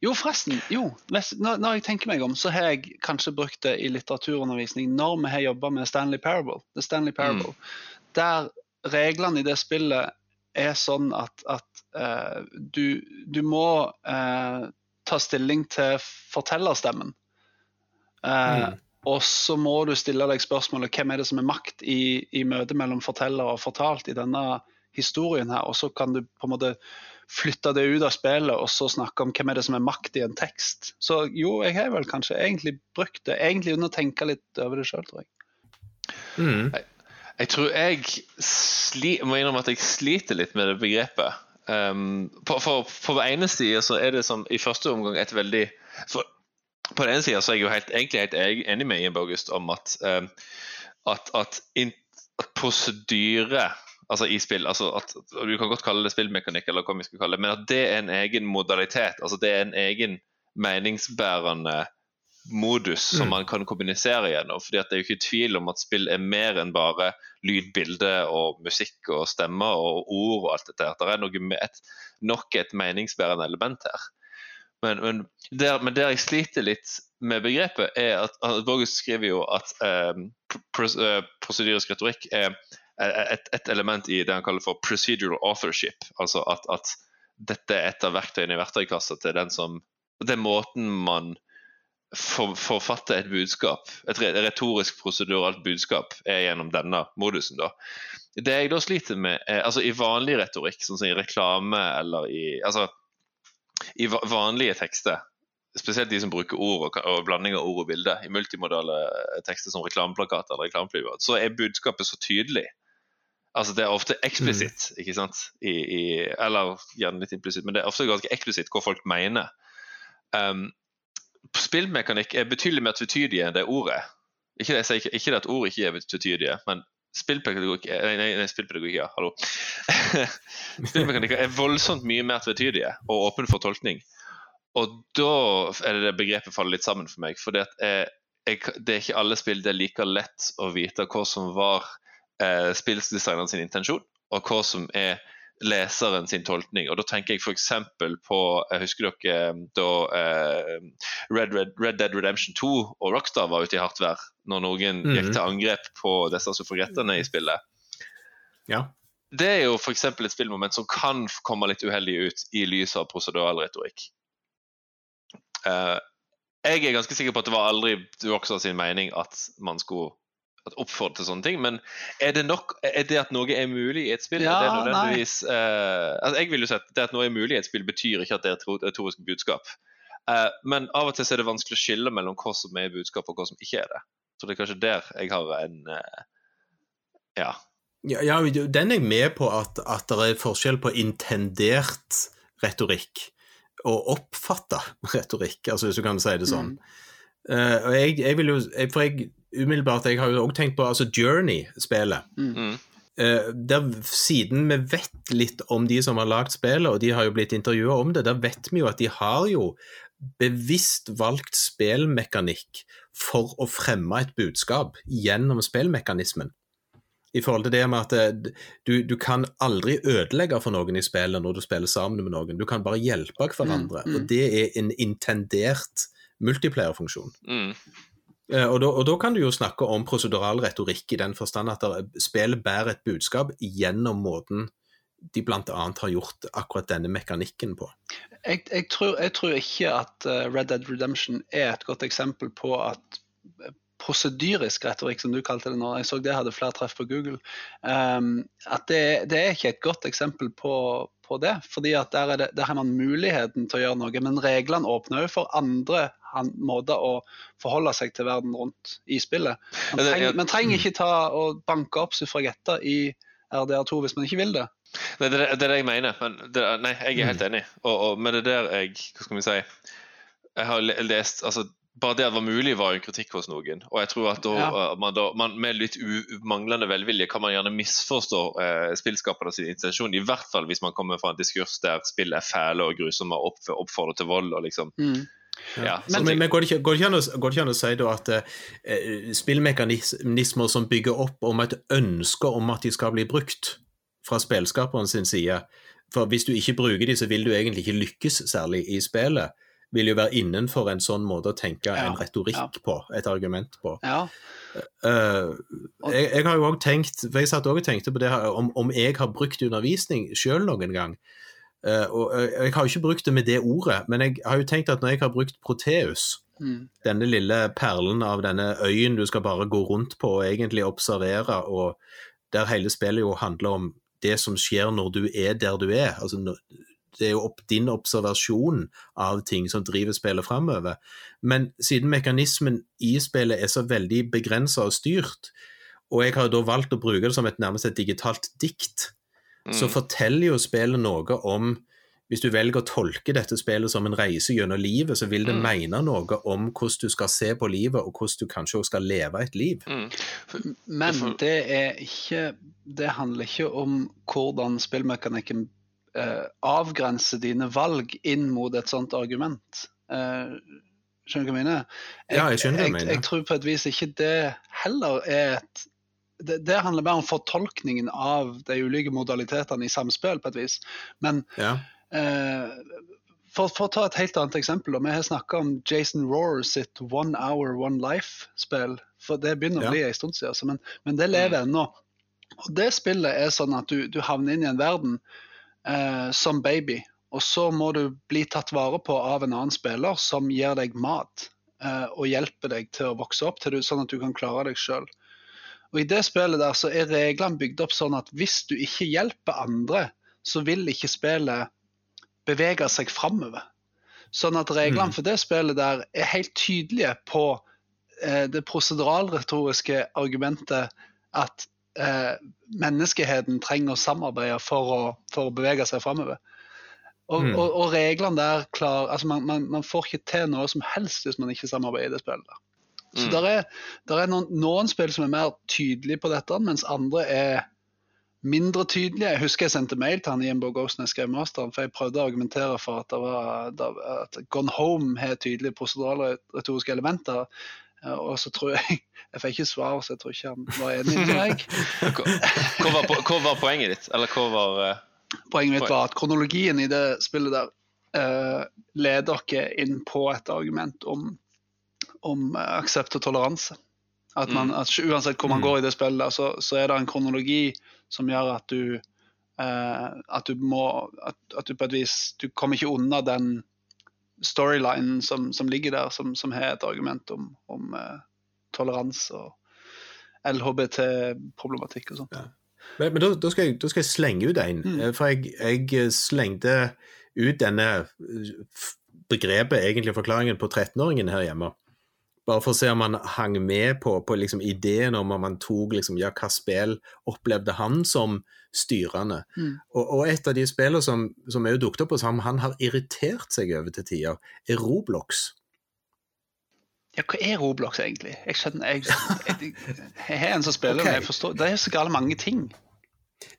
jo, forresten. jo, Når jeg tenker meg om, så har jeg kanskje brukt det i litteraturundervisning når vi har jobba med Stanley Parable. The Stanley Parable. Mm. Der reglene i det spillet er sånn at, at uh, du, du, må uh, ta stilling til fortellerstemmen. Uh, mm. Og så må du stille deg spørsmålet hvem er det som er makt i, i møtet mellom forteller og fortalt i denne historien her. Og så kan du på en måte flytte det ut av spillet og så snakke om hvem er det som er makt i en tekst. Så jo, jeg har vel kanskje egentlig brukt det, egentlig uten å tenke litt over det sjøl, tror jeg. Mm. Jeg, jeg, tror jeg sli, må innrømme at jeg sliter litt med det begrepet. Um, på, for, på den ene sida så er det som i første omgang et veldig for, På den ene sida så er jeg jo helt, egentlig helt enig med Ian Bogust om at, um, at, at, at prosedyre altså i spill. Altså at, du kan godt kalle det spillmekanikk, eller hva vi skal kalle det, men at det er en egen modalitet. altså Det er en egen meningsbærende modus som mm. man kan kommunisere gjennom. fordi at Det er jo ikke tvil om at spill er mer enn bare lyd, bilde og musikk og stemmer og ord og alt dette. Det er noe med et, nok et meningsbærende element her. Men, men, der, men, der, jeg sliter litt med begrepet, er at, at Borges skriver jo at um, prosedyrisk retorikk er et, et, element i det han kaller for procedural authorship. Altså at, at dette er et av verktøyene i verktøykassa til den som er måten man for, forfatter et budskap, et retorisk proseduralt budskap, er gjennom denne modusen. da. Det jeg da sliter med, er, altså i vanlig retorikk, sånn som i reklame eller i altså, i vanlige tekster, spesielt de som bruker ord og, og blanding av ord og bilde, i multimodale tekster som reklameplakater eller reklameflyver, så er budskapet så tydelig Altså Det er ofte eksplisitt, mm. ikke sant? I, i, eller gjerne litt implisitt, men det er ofte ganske eksplisitt hva folk mener. Um, spillmekanikk er betydelig mer tvetydige enn det ordet. Ikke det, ikke, ikke det at ord ikke er tvetydige, men spillpedagogikk Nei, nei, nei spillpedagogikk, ja, hallo. spillmekanikk er voldsomt mye mer tvetydige og åpne for tolkning. Og da er det, det begrepet faller litt sammen for meg. For det, det er ikke alle spill det er like lett å vite hva som var eh, spillsdesigneren sin intensjon, og hva som er leseren sin tolkning. Og Da tenker jeg f.eks. på jeg Husker dere eh, da eh, Red, Red, Red, Dead Redemption 2 og Rockstar var ute i hardt vær, når noen mm. gikk til angrep på disse suffragettene i spillet? Ja. Det er jo f.eks. et spillmoment som kan komme litt uheldig ut i lys av prosedural retorikk. Jeg er ganske sikker på at det var aldri Rockstar sin mening at man skulle oppfordre til sånne ting. Men er det nok er det at noe er mulig i et spill? Ja, er det nødvendigvis uh, altså Jeg vil jo si at det at noe er mulig i et spill, betyr ikke at det er et retorisk budskap. Uh, men av og til er det vanskelig å skille mellom hva som er budskap, og hva som ikke er det. Så det er kanskje der jeg har en uh, ja. ja. ja. den er jeg med på at, at det er forskjell på intendert retorikk og oppfatta retorikk, altså hvis du kan si det sånn. Mm. Uh, og jeg, jeg, vil jo, For jeg umiddelbart Jeg har jo òg tenkt på altså Journey-spelet. Mm. Uh, der, siden vi vet litt om de som har lagd spillet, og de har jo blitt intervjua om det, der vet vi jo at de har jo bevisst valgt spillmekanikk for å fremme et budskap gjennom spillmekanismen. I forhold til det med at eh, du, du, kan aldri ødelegge for noen i spillet når du spiller sammen med noen. Du kan bare hjelpe hverandre. Mm, mm. Og det er en intendert multiplayer-funksjon. Mm. Eh, og, og, da, kan du jo snakke om prosedural retorikk i den forstand at spillet bærer et budskap gjennom måten de bl.a. har gjort akkurat denne mekanikken på. Jeg, jeg, tror, jeg, tror, ikke at eh, Red Dead Redemption er et godt eksempel på at prosedyrisk retorikk, som du kalte det nå, jeg så det hadde flere treff på Google, um, at det, det, er ikke et godt eksempel på, på det. fordi at der, det, der, har man muligheten til å gjøre noe, men reglene åpner jo for andre måter å forholde seg til verden rundt i spillet. Man, trenger, man trenger ikke ta og banke opp suffragetter i RDR2 hvis man ikke vil det. Nei, det, er det jeg mener. Men det, nei, jeg er helt enig. Og, og, men det er der jeg Hva skal vi si Jeg har lest altså, bare det at det var mulig, var jo kritikk hos noen. Og jeg tror at da, ja. Eh, man, da, man, med litt manglende velvilje kan man gjerne misforstå eh, spillskapernes intensjon. I hvert fall hvis man kommer fra en diskurs der spill er fæle og grusomme og oppfordrer til vold. og liksom mm. Ja, men, men, men, går, det ikke, går, det an å, går det ikke an å si da at uh, spillmekanismer som bygger opp om et ønske om at de skal bli brukt fra spillskaperen sin side For hvis du ikke bruker de, så vil du egentlig ikke lykkes særlig i spillet vil jo være innenfor en sånn måte å tenke ja, en retorikk ja. på, et argument på. Ja. Uh, jeg, jeg, har jo også tenkt, for jeg satt og tenkte på det her, om, om jeg har brukt undervisning sjøl noen gang. Uh, og Jeg har jo ikke brukt det med det ordet, men jeg har jo tenkt at når jeg har brukt Proteus, mm. denne lille perlen av denne øyen du skal bare gå rundt på og egentlig observere, og der hele spillet jo handler om det som skjer når du er der du er. altså det er jo opp din observasjon av ting som driver spillet framover. Men siden mekanismen i spillet er så veldig begrensa og styrt, og jeg har da valgt å bruke det som et nærmest et digitalt dikt, mm. så forteller jo spillet noe om hvis du velger å tolke dette spillet som en reise gjennom livet, så vil det mm. mene noe om hvordan du skal se på livet, og hvordan du kanskje også skal leve et liv. Mm. Men det er ikke Det handler ikke om hvordan spillmekanikken eh, avgrenser dine valg inn mot et sånt argument. Eh, skjønner du hva jeg mener? Jeg, ja, jeg skjønner hva jeg, mener. Jeg, tror på et vis ikke det heller er et det, det, handler mer om fortolkningen av de ulike modalitetene i samspill, på et vis. Men ja. eh, for, for, å ta et helt annet eksempel, og vi har snakka om Jason Roar sitt One Hour One Life-spill. For det begynner å bli ja. en stund siden, men, men, det lever mm. ennå. Og det spillet er sånn at du, du havner inn i en verden eh, som baby. Og så må du bli tatt vare på av en annen spiller som gir deg mat eh, og hjelper deg til å vokse opp, til du, sånn at du kan klare deg sjøl. Og I det spillet der så er reglene bygd opp sånn at hvis du ikke hjelper andre, så vil ikke spillet bevege seg framover. Sånn at reglene mm. for det spillet der er helt tydelige på eh, det proseduralretoriske argumentet at eh, menneskeheten trenger å samarbeide for å, for å bevege seg framover. Og, mm. og, og, reglene der klar, altså man, man, man, får ikke til noe som helst hvis man ikke samarbeider i det spillet. der. Så mm. der er, der er noen, noen, spill som er mer tydelige på dette, mens andre er mindre tydelige. Jeg husker jeg sendte mail til han Ian Ghost når jeg skrev masteren, for jeg prøvde å argumentere for at, det var, at Gone Home har tydelige proseduralretoriske elementer. Og så tror jeg Jeg fikk ikke svar, så jeg tror ikke han var enig med meg. hva, var, hva, var, poenget ditt? Eller hva var uh... Poenget mitt var at kronologien i det spillet der uh, leder dere inn på et argument om, om uh, aksept og toleranse. At, man, mm. at Uansett hvor man mm. går i det spillet, så, så, er det en kronologi som gjør at du at du må at, at, du på et vis Du kommer ikke unna den storylinen som, som, ligger der, som, som, har et argument om, om uh, toleranse og LHBT-problematikk og sånt. Ja. Men, men da, da, skal jeg, da, skal jeg, slenge ut en. Mm. Eh, for jeg, jeg, slengte ut denne eh, begrepet, egentlig forklaringen, på 13-åringen her hjemme. Bare for å se om han hang med på, på liksom ideen om om han tok liksom, ja, hva spill opplevde han som styrende. Mm. Og, og, et av de spillene som, som er jo dukket opp hos ham, han har irritert seg over til tider, er Roblox. Ja, hva er Roblox egentlig? Jeg skjønner, jeg, jeg, jeg er en som spiller, okay. men jeg forstår, det er så gale mange ting.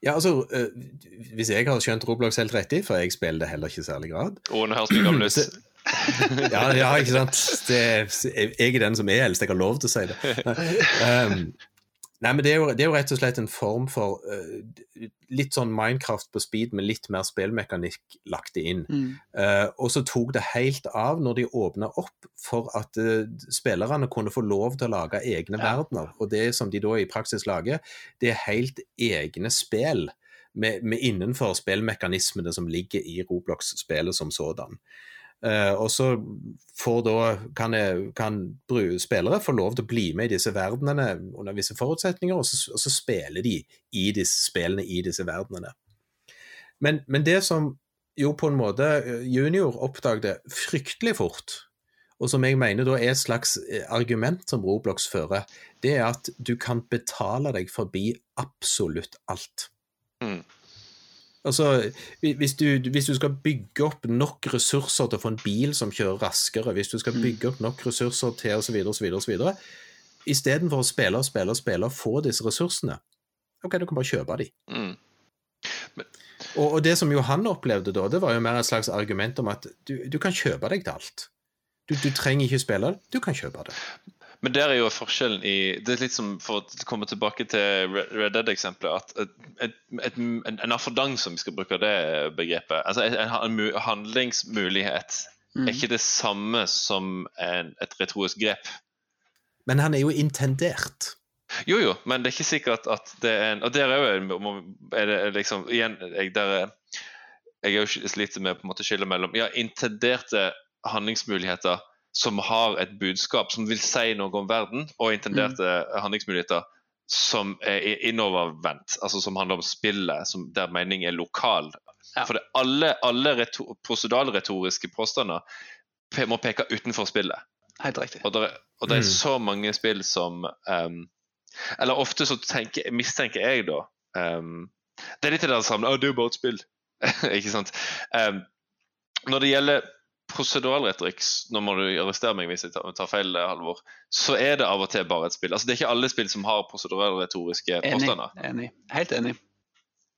Ja, altså, uh, Hvis jeg har skjønt Roblox helt riktig, for jeg spiller det heller ikke i særlig grad Å, nå høres det gammel ut. ja, ja, ikke sant. Det, jeg er den som er eldst, jeg har lov til å si det. Um, nei, men det er, jo, det er, jo, rett og slett en form for uh, litt sånn Minecraft på speed med litt mer spillmekanikk lagt inn. Mm. Uh, og så tok det helt av når de åpna opp for at uh, spillerne kunne få lov til å lage egne ja. verdener. Og det som de da i praksis lager, det er helt egne spill. Med, med innenfor spillmekanismene som ligger i Roblox-spillet som sådan. Uh, og så da, kan, kan spillere få lov til å bli med i disse verdenene under visse forutsetninger, og så, og så spiller de i disse spillene i disse verdenene. Men, men, det som jo på en måte eh, junior oppdaget fryktelig fort, og som jeg mener da er et slags eh, argument som Roblox fører, det er at du kan betale deg forbi absolutt alt. Mm. Altså, hvis du, hvis du, skal bygge opp nok ressurser til å få en bil som kjører raskere, hvis du skal mm. bygge opp nok ressurser til osv., osv., osv. Istedenfor å spille og spille og spille og få disse ressursene, OK, du kan bare kjøpe de. Mm. Men... Og, og, det som Johan opplevde da, det var jo mer et slags argument om at du, du kan kjøpe deg til alt. Du, du trenger ikke spille det, du kan kjøpe det. Men der er jo forskjellen i Det er litt som for å komme tilbake til Red Dead-eksempelet, at et, et, en, en affordance, som vi skal bruke det begrepet, altså en, en handlingsmulighet, mm. er ikke det samme som en, et retorisk grep. Men han er jo intendert. Jo, jo, men det er ikke sikkert at det er en Og der er jo er det liksom Igjen, jeg, der er, jeg er jo sliter med å skille mellom ja, intenderte handlingsmuligheter som har et budskap som vil si noe om verden, og intenderte mm. handlingsmuligheter som er innovervendt, altså som handler om spillet, som, der mening er lokal. Ja. For det, alle, alle prosedalretoriske påstander må peke utenfor spillet. Helt riktig. Og det, og det er mm. så mange spill som um, Eller ofte så tenker, mistenker jeg da um, Det er litt det der samme Å, det er jo bare et spill. ikke sant? Um, når det gjelder proseduralretorikk, nå må du arrestere meg hvis jeg tar feil, Halvor, så er det av og til bare et spill. Altså, det er ikke alle spill som har proseduralretoriske påstander. Enig. Helt enig.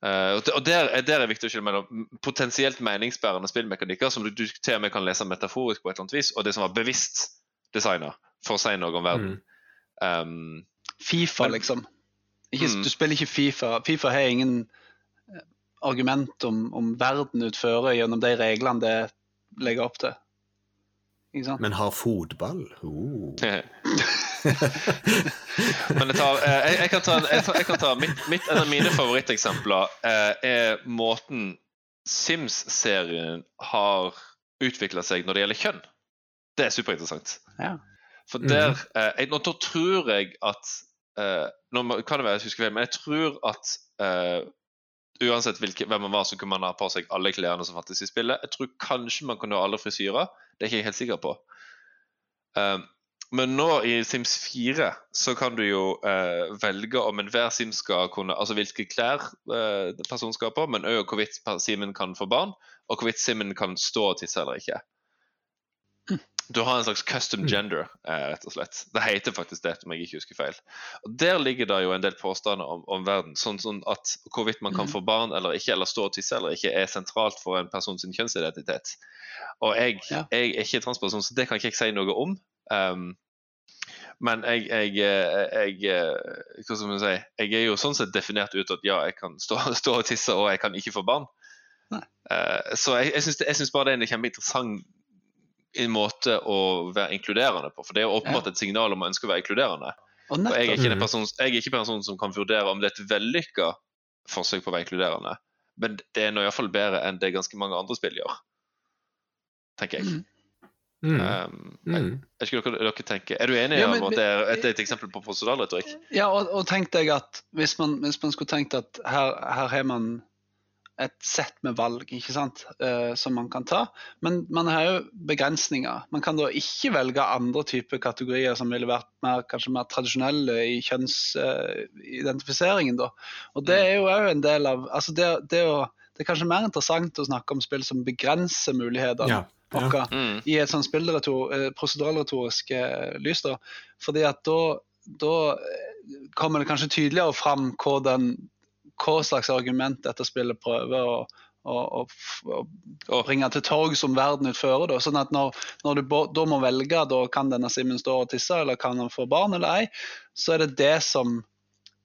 Uh, og der, der, er viktig å skille mellom potensielt meningsbærende spillmekanikker, som du, du, til og med kan lese metaforisk på et eller annet vis, og det som var bevisst designa for å si noe om verden. Mm. Um, Fifa, liksom. Ikke, mm. Du spiller ikke Fifa. Fifa har ingen eh, argument om, om verden utfører gjennom de reglene det legge opp til. Men har fotball? Oh. Men jeg, tar, eh, jeg, jeg, kan ta, jeg, jeg kan ta mitt, mitt, En av mine favoritteksempler eh, er måten Sims-serien har utvikla seg når det gjelder kjønn. Det er superinteressant. Ja. For der mm. eh, Nå tror jeg at eh, Nå kan det være jeg husker feil, men jeg tror at eh, uansett hvilke, hvem man var, så kunne man ha på seg alle klærne som fantes i spillet. Jeg tror kanskje man kunne ha alle frisyrer. Det er ikke jeg helt sikker på. Um, men nå i Sims 4 så kan du jo uh, velge om enhver Sims skal kunne Altså hvilke klær uh, personen skal på, men òg hvorvidt Simen kan få barn, og hvorvidt Simen kan stå og tisse eller ikke. Du har en slags custom mm. gender, eh, rett og slett. Det heter faktisk det, om jeg ikke husker feil. Og Der ligger det jo en del påstander om, om verden. Sånn, sånn, at hvorvidt man kan mm. få barn eller ikke, eller stå og tisse eller ikke, er sentralt for en persons kjønnsidentitet. Og jeg, ja. jeg, er ikke transperson, så det kan ikke jeg si noe om. Um, men jeg, jeg, jeg, hva skal man si, jeg er jo sånn sett definert ut at ja, jeg kan stå, stå og tisse, og jeg kan ikke få barn. Uh, så jeg, jeg syns bare det er en kjempeinteressant en måte å være inkluderende på. For det er åpenbart et signal om å ønske å være inkluderende. Og, og jeg, er ikke en person, jeg er person som kan vurdere om det er et vellykka forsøk på å være inkluderende. Men det er nå iallfall bedre enn det ganske mange andre spill gjør, tenker jeg. Mm. Um, jeg, mm. jeg ikke dere, dere tenker. Er du enig ja, men, om at det er et, et eksempel på prosedalretorikk? Ja, og, og tenk deg at hvis man, hvis man skulle tenkt at her, her har man et sett med valg ikke sant, uh, som man kan ta. Men man har jo begrensninger. Man kan da ikke velge andre typer kategorier som ville vært mer, kanskje mer tradisjonelle i kjønnsidentifiseringen. Uh, og det er jo òg en del av altså det, det, å, det, er kanskje mer interessant å snakke om spill som begrenser mulighetene. Ja. Ja. Mm. I et sånn uh, proseduralretorisk uh, lys. da, fordi at da, da kommer det kanskje tydeligere fram hva den hva slags argument dette spillet prøver å, å, og bringe til torg som verden utfører. Da. Sånn at når, når du da må velge da kan denne Simen stå og tisse, eller kan han få barn eller ei, så er det det som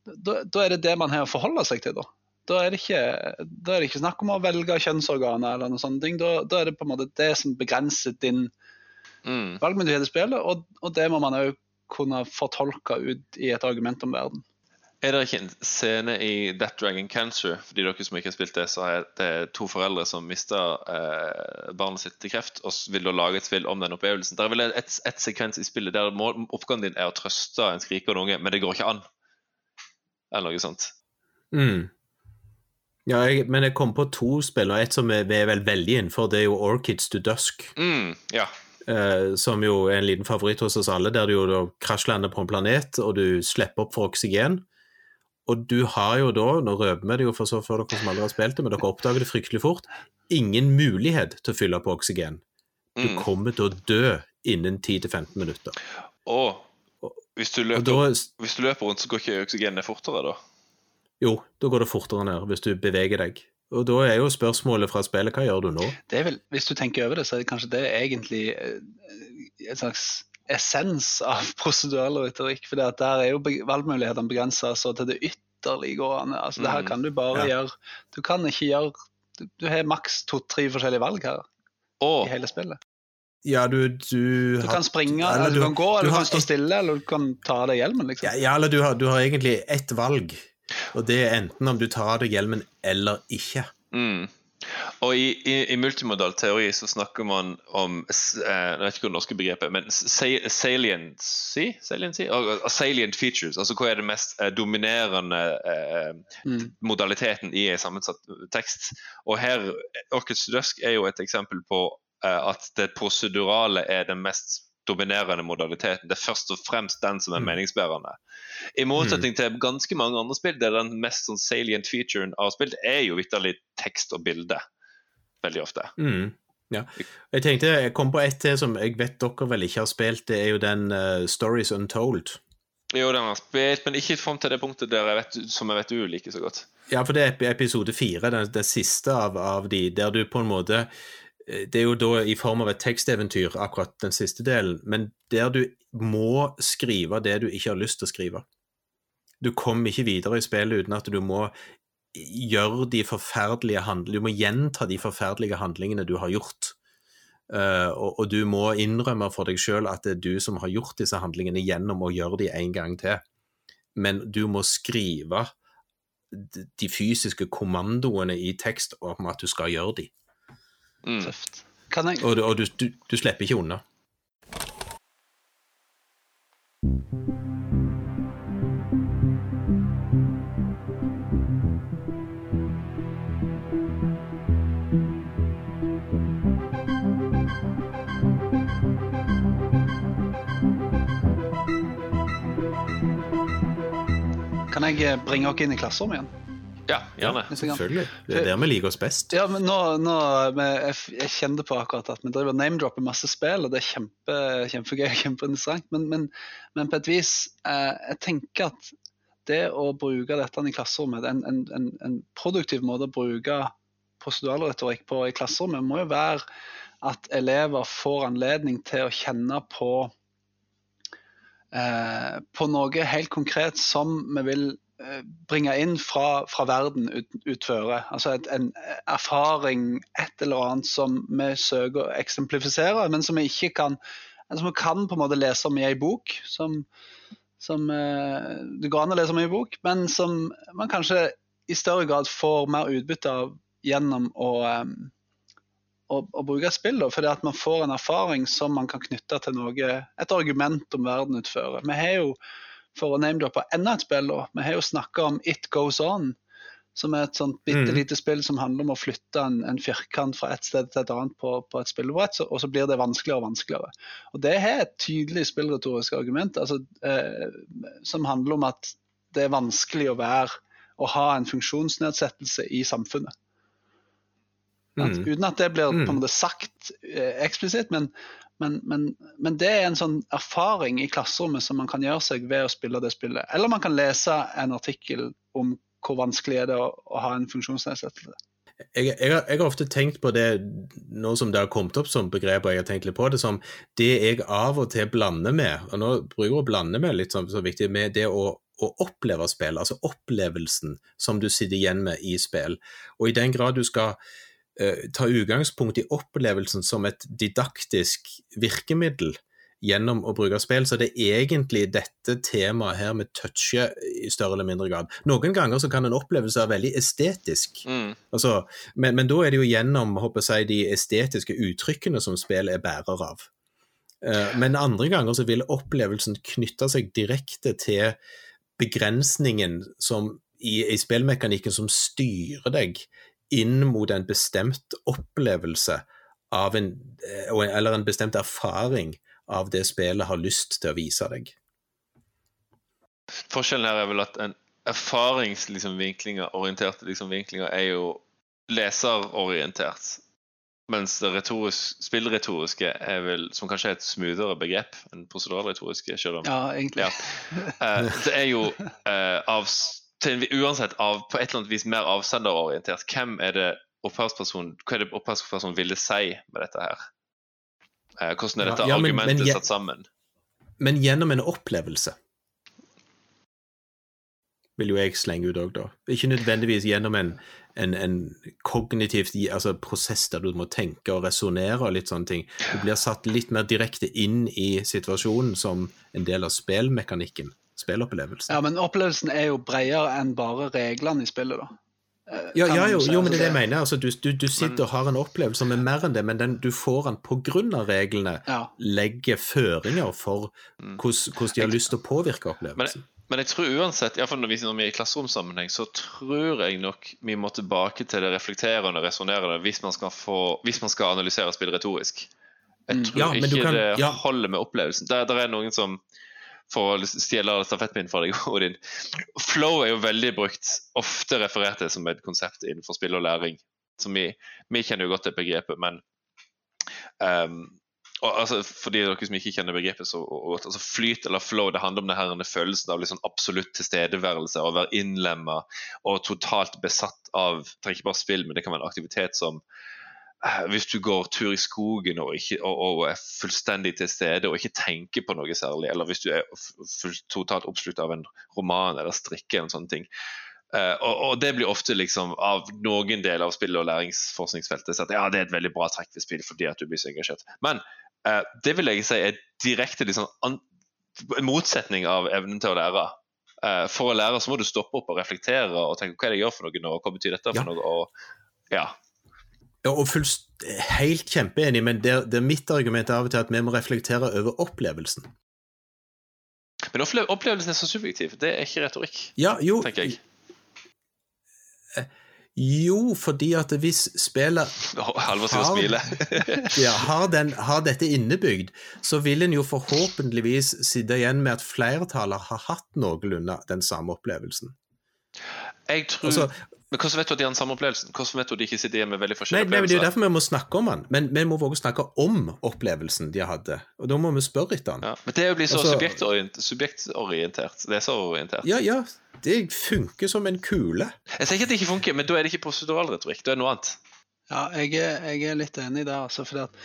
da, da er det det man har å forholde seg til. da. Da er, det ikke, da er det ikke snakk om å velge kjønnsorganer eller noe sånt. Da, da, er det på en måte det som begrenser din mm. valgmyndighet i spillet, og, og det må man òg kunne fortolke ut i et argument om verden. Er det ikke en scene i That Dragon Cancer for de dere som ikke har spilt det, så er det to foreldre som mister eh, barnet sitt til kreft og vil da lage et spill om den opplevelsen. Det er vel et, et sekvens i spillet der oppgaven din er å trøste en skrikende unge, men det går ikke an. Eller noe sånt. Mm. Ja, jeg, men jeg kom på to spill, og et som vi er vel veldig innenfor, det er jo Orchids to Dusk. Mm, ja. Uh, som jo er en liten favoritt hos oss alle, der du jo krasjlander på en planet, og du slipper opp for oksygen. Og du har jo da, nå røper vi det jo for så for dere som aldri har spilt det, men dere oppdager det fryktelig fort, ingen mulighet til å fylle på oksygen. Du mm. kommer til å dø innen 10-15 minutter. Og hvis du, løper, og da, hvis du løper rundt, så går ikke oksygenet fortere, da? Jo, da går det fortere ned hvis du beveger deg. Og da er jo spørsmålet fra spillet hva gjør du nå? Det er vel, Hvis du tenker over det, så er det kanskje det egentlig et en slags essens av prosedyral retorikk. For der er jo valgmulighetene begrensa til det ytterliggående. Altså, det her mm. kan du bare ja. gjøre Du kan ikke gjøre Du, du har maks to-tre forskjellige valg her oh. i hele spillet. Ja, du, du, du kan springe, eller, eller du, kan gå, eller du, kan stå stille, eller du kan ta av deg hjelmen. Liksom. Ja, ja, eller du har, du har egentlig ett valg, og det er enten om du tar av deg hjelmen eller ikke. Mm. Og i, i, i, multimodal teori så snakker man om eh, Jeg vet ikke hva det norske begrepet men saliency, saliency? salient features. Altså hva er det mest eh, dominerende eh, mm. modaliteten i en sammensatt tekst. Og her Orchids Dusk er jo et eksempel på eh, at det prosedurale er den mest dominerende modaliteten. Det er først og fremst den som er mm. meningsbærende. I motsetning til ganske mange andre spill der den mest sånn salient featuren av spill er jo vitterlig tekst og bilde. Veldig ofte. Mm. Ja. Jeg tenkte, jeg kom på ett til som jeg vet dere vel ikke har spilt. Det er jo den uh, Stories Untold. Jo, den har spilt, men ikke fram til det punktet der jeg vet, som jeg vet du liker så godt. Ja, for det er episode fire, det, det siste av, av de, der du på en måte det er jo da i form av et teksteventyr, akkurat den siste delen, men der du må skrive det du ikke har lyst til å skrive. Du kommer ikke videre i spillet uten at du må gjøre de forferdelige handlingene Du må gjenta de forferdelige handlingene du har gjort. Uh, og, og, du må innrømme for deg sjøl at det er du som har gjort disse handlingene gjennom å gjøre de en gang til. Men du må skrive de fysiske kommandoene i tekst om at du skal gjøre de. Mm. Tøft. Kan jeg... Og, og du, du, du slipper ikke unna. Kan jeg bringe dere inn i klasserommet igjen? Ja, gjerne. Ja, selvfølgelig. Det er der vi liker oss best. Ja, men nå, nå jeg, jeg kjente på akkurat at vi driver name-dropper masse spill, og det er kjempe, kjempegøy og kjempeinteressant. Men, men, men, på et vis, eh, jeg tenker at det å bruke dette i klasserommet, en, en, en, en produktiv måte å bruke proseduralretorikk på i klasserommet, må jo være at elever får anledning til å kjenne på eh, på noe helt konkret som vi vil bringe inn fra, fra verden ut, utføre. Altså et, en erfaring, et eller annet som vi søker å eksemplifisere, men som vi ikke kan som vi kan på en måte lese om i ei bok. Som, som uh, det går an å lese om i ei bok, men som man kanskje i større grad får mer utbytte av gjennom å, um, å, å bruke spill. Fordi at man får en erfaring som man kan knytte til noe, et argument om verden utfører. Vi har jo for å name-droppe enda et spill. Da. Vi har jo snakka om It Goes On, som er et sånt bitte mm. lite mm. spill som handler om å flytte en, en, firkant fra et sted til et annet på, på et spillebrett, og så blir det vanskeligere og vanskeligere. Og Det har et tydelig spillretorisk argument altså, eh, som handler om at det er vanskelig å være å ha en funksjonsnedsettelse i samfunnet. Mm. Uten at det blir på en mm. måte sagt eh, eksplisitt, men men, men, men, det er en sånn erfaring i klasserommet som man kan gjøre seg ved å spille det spillet. Eller man kan lese en artikkel om hvor vanskelig er det å, å ha en funksjonsnedsettelse. jeg, jeg, har, jeg, har, ofte tenkt på det nå som det har kommet opp som begrep, og jeg har tenkt litt på det som det jeg av og til blander med, og nå bruker jeg å blande med litt sånn, så viktig, med det å, å oppleve spill, altså opplevelsen som du sitter igjen med i spill. Og i den grad du skal ta utgangspunkt i opplevelsen som et didaktisk virkemiddel, gjennom å bruke spill. Så det er egentlig dette temaet her med touchet i større eller mindre grad. Noen ganger så kan en opplevelse være veldig estetisk, mm. altså, men, men, da er det jo gjennom håper jeg, de estetiske uttrykkene som spill er bærer av. Uh, men andre ganger så vil opplevelsen knytte seg direkte til begrensningen som i, i spillmekanikken som styrer deg inn mot en bestemt opplevelse av en, eh, eller en bestemt erfaring av det spillet har lyst til å vise deg. Forskjellen her er vel at en erfaringsvinklinger, liksom, orienterte liksom, vinklinger, er jo leserorientert. Mens det retorisk, spillretoriske er vel, som kanskje er et smoothere begrep enn proseduralretoriske. Selv om, ja, egentlig. Ja. Uh, det er jo uh, av, til, uansett av, på et eller annet vis mer avsenderorientert. Hvem er det opphavspersonen, hva er det opphavspersonen ville si med dette her? Eh, hvordan er dette ja, ja, men, argumentet men, satt sammen? Men gjennom en opplevelse, vil jo jeg slenge ut òg, da. Ikke nødvendigvis gjennom en, en, en kognitiv altså prosess der du må tenke og resonnere og litt sånne ting. Du blir satt litt mer direkte inn i situasjonen som en del av spillmekanikken. Spillopplevelsen. Ja, men opplevelsen er jo bredere enn bare reglene i spillet, da. Ja, ja jo, jo, men det er det jeg mener. Altså, du, du, du, sitter og har en opplevelse som er mer enn det, men den, du får den pga. reglene. Ja. Legger føringer for mm. hvordan, de har lyst til å påvirke opplevelsen. Men, men jeg tror uansett, iallfall når vi, når vi er i klasseromsammenheng, så tror jeg nok vi må tilbake til det reflekterende og resonnerende hvis, hvis, man skal analysere spill retorisk. Jeg mm. tror ja, ikke kan, det ja. holder med opplevelsen. Det, det er noen som for å stjele stafettpinnen fra deg, Odin. Flow er jo veldig brukt, ofte referert til som et konsept innenfor spill og læring. Så vi, vi kjenner jo godt det begrepet, men um, og, altså, For de dere som ikke kjenner begrepet så godt, altså Flyt eller flow det handler om det her, følelsen av liksom absolutt tilstedeværelse, å være innlemma og totalt besatt av det trenger ikke bare spill, men det kan være en aktivitet som hvis du går tur i skogen og, ikke, og, og, er fullstendig til stede og ikke tenker på noe særlig, eller hvis du er totalt oppslukt av en roman eller strikke eller sånne ting. Uh, og, og, det blir ofte liksom av noen deler av spill- og læringsforskningsfeltet at ja, det er et veldig bra trekk ved spill fordi at du blir så engasjert. Men uh, det vil jeg si er direkte liksom, an, motsetning av evnen til å lære. Uh, for å lære så må du stoppe opp og reflektere og tenke hva er det jeg gjør for noe nå, og hva betyr dette for ja. noe. og ja, og fullst, helt kjempeenig, men det, det, er mitt argument av og til at vi må reflektere over opplevelsen. Men opplevelsen er så subjektiv. Det er ikke retorikk, ja, jo, tenker jeg. Jo, fordi at hvis spillet Halvor sier og smiler. ja, har, den, har, dette innebygd, så vil en jo forhåpentligvis sitte igjen med at flertallet har hatt noenlunde den samme opplevelsen. Jeg tror altså, men Hvordan vet du at de har den samme opplevelsen? Hvordan vet du at de ikke sitter hjemme med veldig forskjellige nei, opplevelser? Nei, men Det er jo derfor vi må snakke om den, men vi må våge å snakke om opplevelsen de hadde. Og da må vi spørre etter den. Ja, men det er jo blitt så altså, subjektorientert, subjektorientert, leserorientert. Ja, ja. Det funker som en kule. Jeg sier ikke at det ikke funker, men da er det ikke proseduralretorikk. Da er det noe annet. Ja, jeg er, jeg er litt enig der, altså. fordi at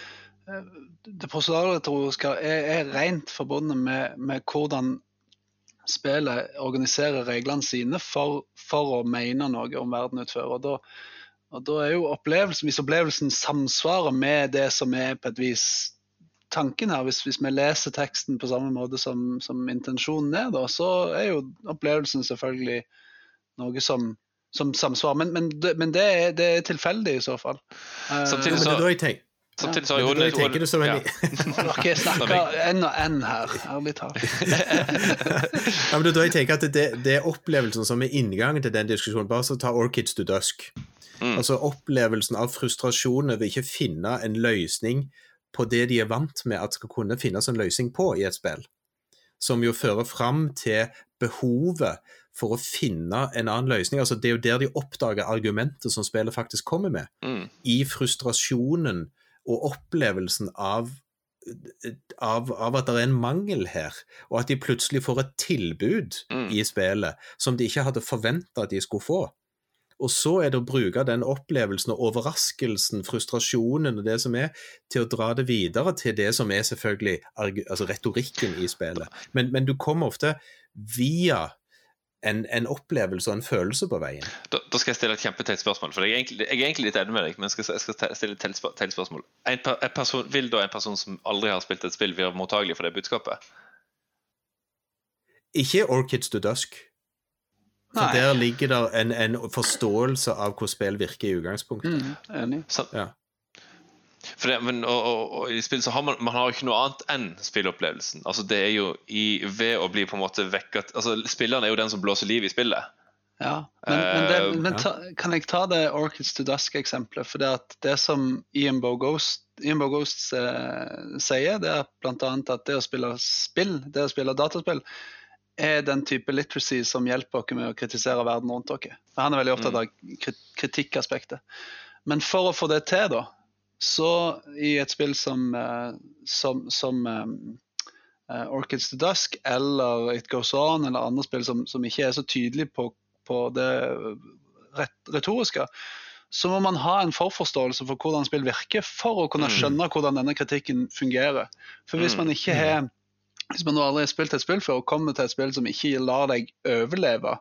eh, det proseduralretoriske er, er rent forbundet med, med hvordan spillet organiserer reglene sine for, for, å mene noe om verden utfører, Og da, og da er jo opplevelsen, Hvis opplevelsen samsvarer med det som er på et vis tanken her, hvis, hvis vi leser teksten på samme måte som, som intensjonen er, da, så er jo opplevelsen selvfølgelig noe som, som samsvarer. Men, men, det, men det, er, det, er, tilfeldig i så fall. Samtidig så... Uh, Samtidig så har jo jeg tenker det som en Dere snakker og én her, ærlig talt. ja, men da jeg tenker at det, det, er opplevelsen som er inngangen til den diskusjonen. Bare så ta Orchids to Dusk. Mm. Altså opplevelsen av frustrasjon over ikke finne en løsning på det de er vant med at skal kunne finnes en løsning på i et spill. Som jo fører fram til behovet for å finne en annen løsning. Altså, det er jo der de oppdager argumentet som spillet faktisk kommer med. Mm. I frustrasjonen og opplevelsen av, av, av, at det er en mangel her, og at de plutselig får et tilbud mm. i spillet som de ikke hadde forventa at de skulle få. Og så er det å bruke den opplevelsen og overraskelsen, frustrasjonen og det som er, til å dra det videre til det som er selvfølgelig altså retorikken i spillet. Men, men du kommer ofte via en, en, opplevelse og en følelse på veien. Da, da skal jeg stille et kjempeteit spørsmål. for jeg er, egentlig, jeg er, egentlig, litt enig med deg, men jeg skal, jeg skal stille et teit spørsmål. En, en person, vil da en person som aldri har spilt et spill, være mottagelig for det budskapet? Ikke Orchids to Dusk. For Nei. der ligger det en, en, forståelse av hvordan spill virker i utgangspunktet. Mm, enig. Så, ja. For det, men, og, og, og, i spill så har man, man har ikke noe annet enn spillopplevelsen. Altså det er jo i, ved å bli på en måte vekket altså Spilleren er jo den som blåser liv i spillet. Ja, men, men, det, eh, men ta, kan jeg ta det Orchids to Dusk-eksempelet? For det, at det som Ian Bogost, Ian Ghost eh, sier, det er bl.a. at det å spille spill, det å spille dataspill, er den type literacy som hjelper oss med å kritisere verden rundt oss. For Han er veldig opptatt mm. av kritikkaspektet. Men for å få det til, da, så i et spill som, eh, som, som uh, Orchids to Dusk eller It Goes On eller andre spill som, som ikke er så tydelige på, på det retoriske, så må man ha en forforståelse for hvordan spill virker, for å kunne mm. skjønne hvordan denne kritikken fungerer. For hvis man mm. ikke har hvis man aldri har spilt et spill før og kommer til et spill som ikke lar deg overleve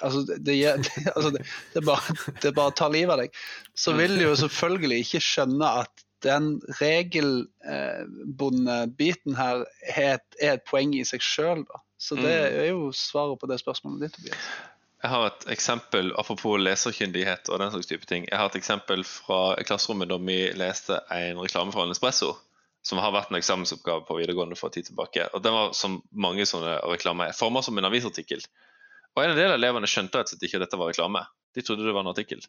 altså, det, det, altså det, det, bare, det bare tar livet av deg, så vil du jo selvfølgelig ikke skjønne at den regelbundne biten her er et, er et, poeng i seg sjøl. Så det mm. er jo svaret på det spørsmålet ditt. Tobias. Jeg har et eksempel, Apropos leserkyndighet og den slags type ting. Jeg har et eksempel fra klasserommet da vi leste en reklame fra Nespresso. Som har vært en eksamensoppgave på videregående for tid tilbake. Og Den var som mange sånne reklamer formet som en avisartikkel. Og en del av elevene skjønte rett og slett ikke at dette var reklame. De trodde det var en artikkel.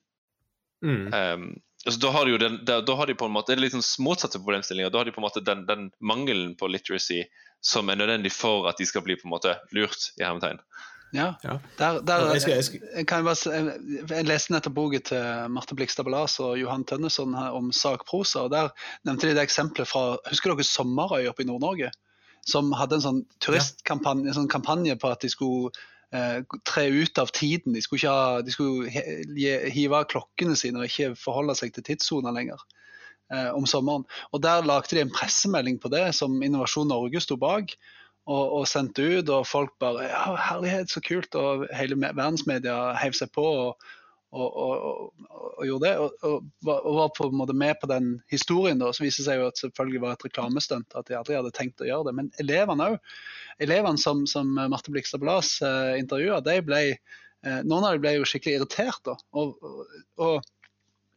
Mm. Um, altså, da, har de den, da, da, har de på en måte, Det er litt sånn motsatte problemstillinger. Da har de på en måte den, den, mangelen på literacy som er nødvendig for at de skal bli på en måte lurt, i hermetegn. Ja. ja. Der, der, jeg, skal, jeg, skal... jeg, kan bare, jeg, leste nettopp boken til Marte Blikstad Ballas og Johan Tønneson om sakprosa. og Der nevnte de det eksempelet fra Husker dere Sommerøy oppe i Nord-Norge? Som hadde en sånn turistkampanje en sånn kampanje på at de skulle tre ut av tiden. De skulle, ha, de skulle hive av klokkene sine og ikke forholde seg til tidssoner lenger eh, om sommeren. Og Der lagde de en pressemelding på det som Innovasjon Norge sto bak. Og, og, sendte ut, og folk bare ja, 'Herlighet, så kult!' Og hele verdensmedia heiv seg på. og og, og, og, gjorde det. Og, var på en måte med på den historien. da, Så viser det seg jo at selvfølgelig var et reklamestunt. At de aldri hadde tenkt å gjøre det. Men elevene òg. Elevene som, som Marte Blikstad Blads eh, intervjua, eh, noen av dem ble jo skikkelig irritert da, og,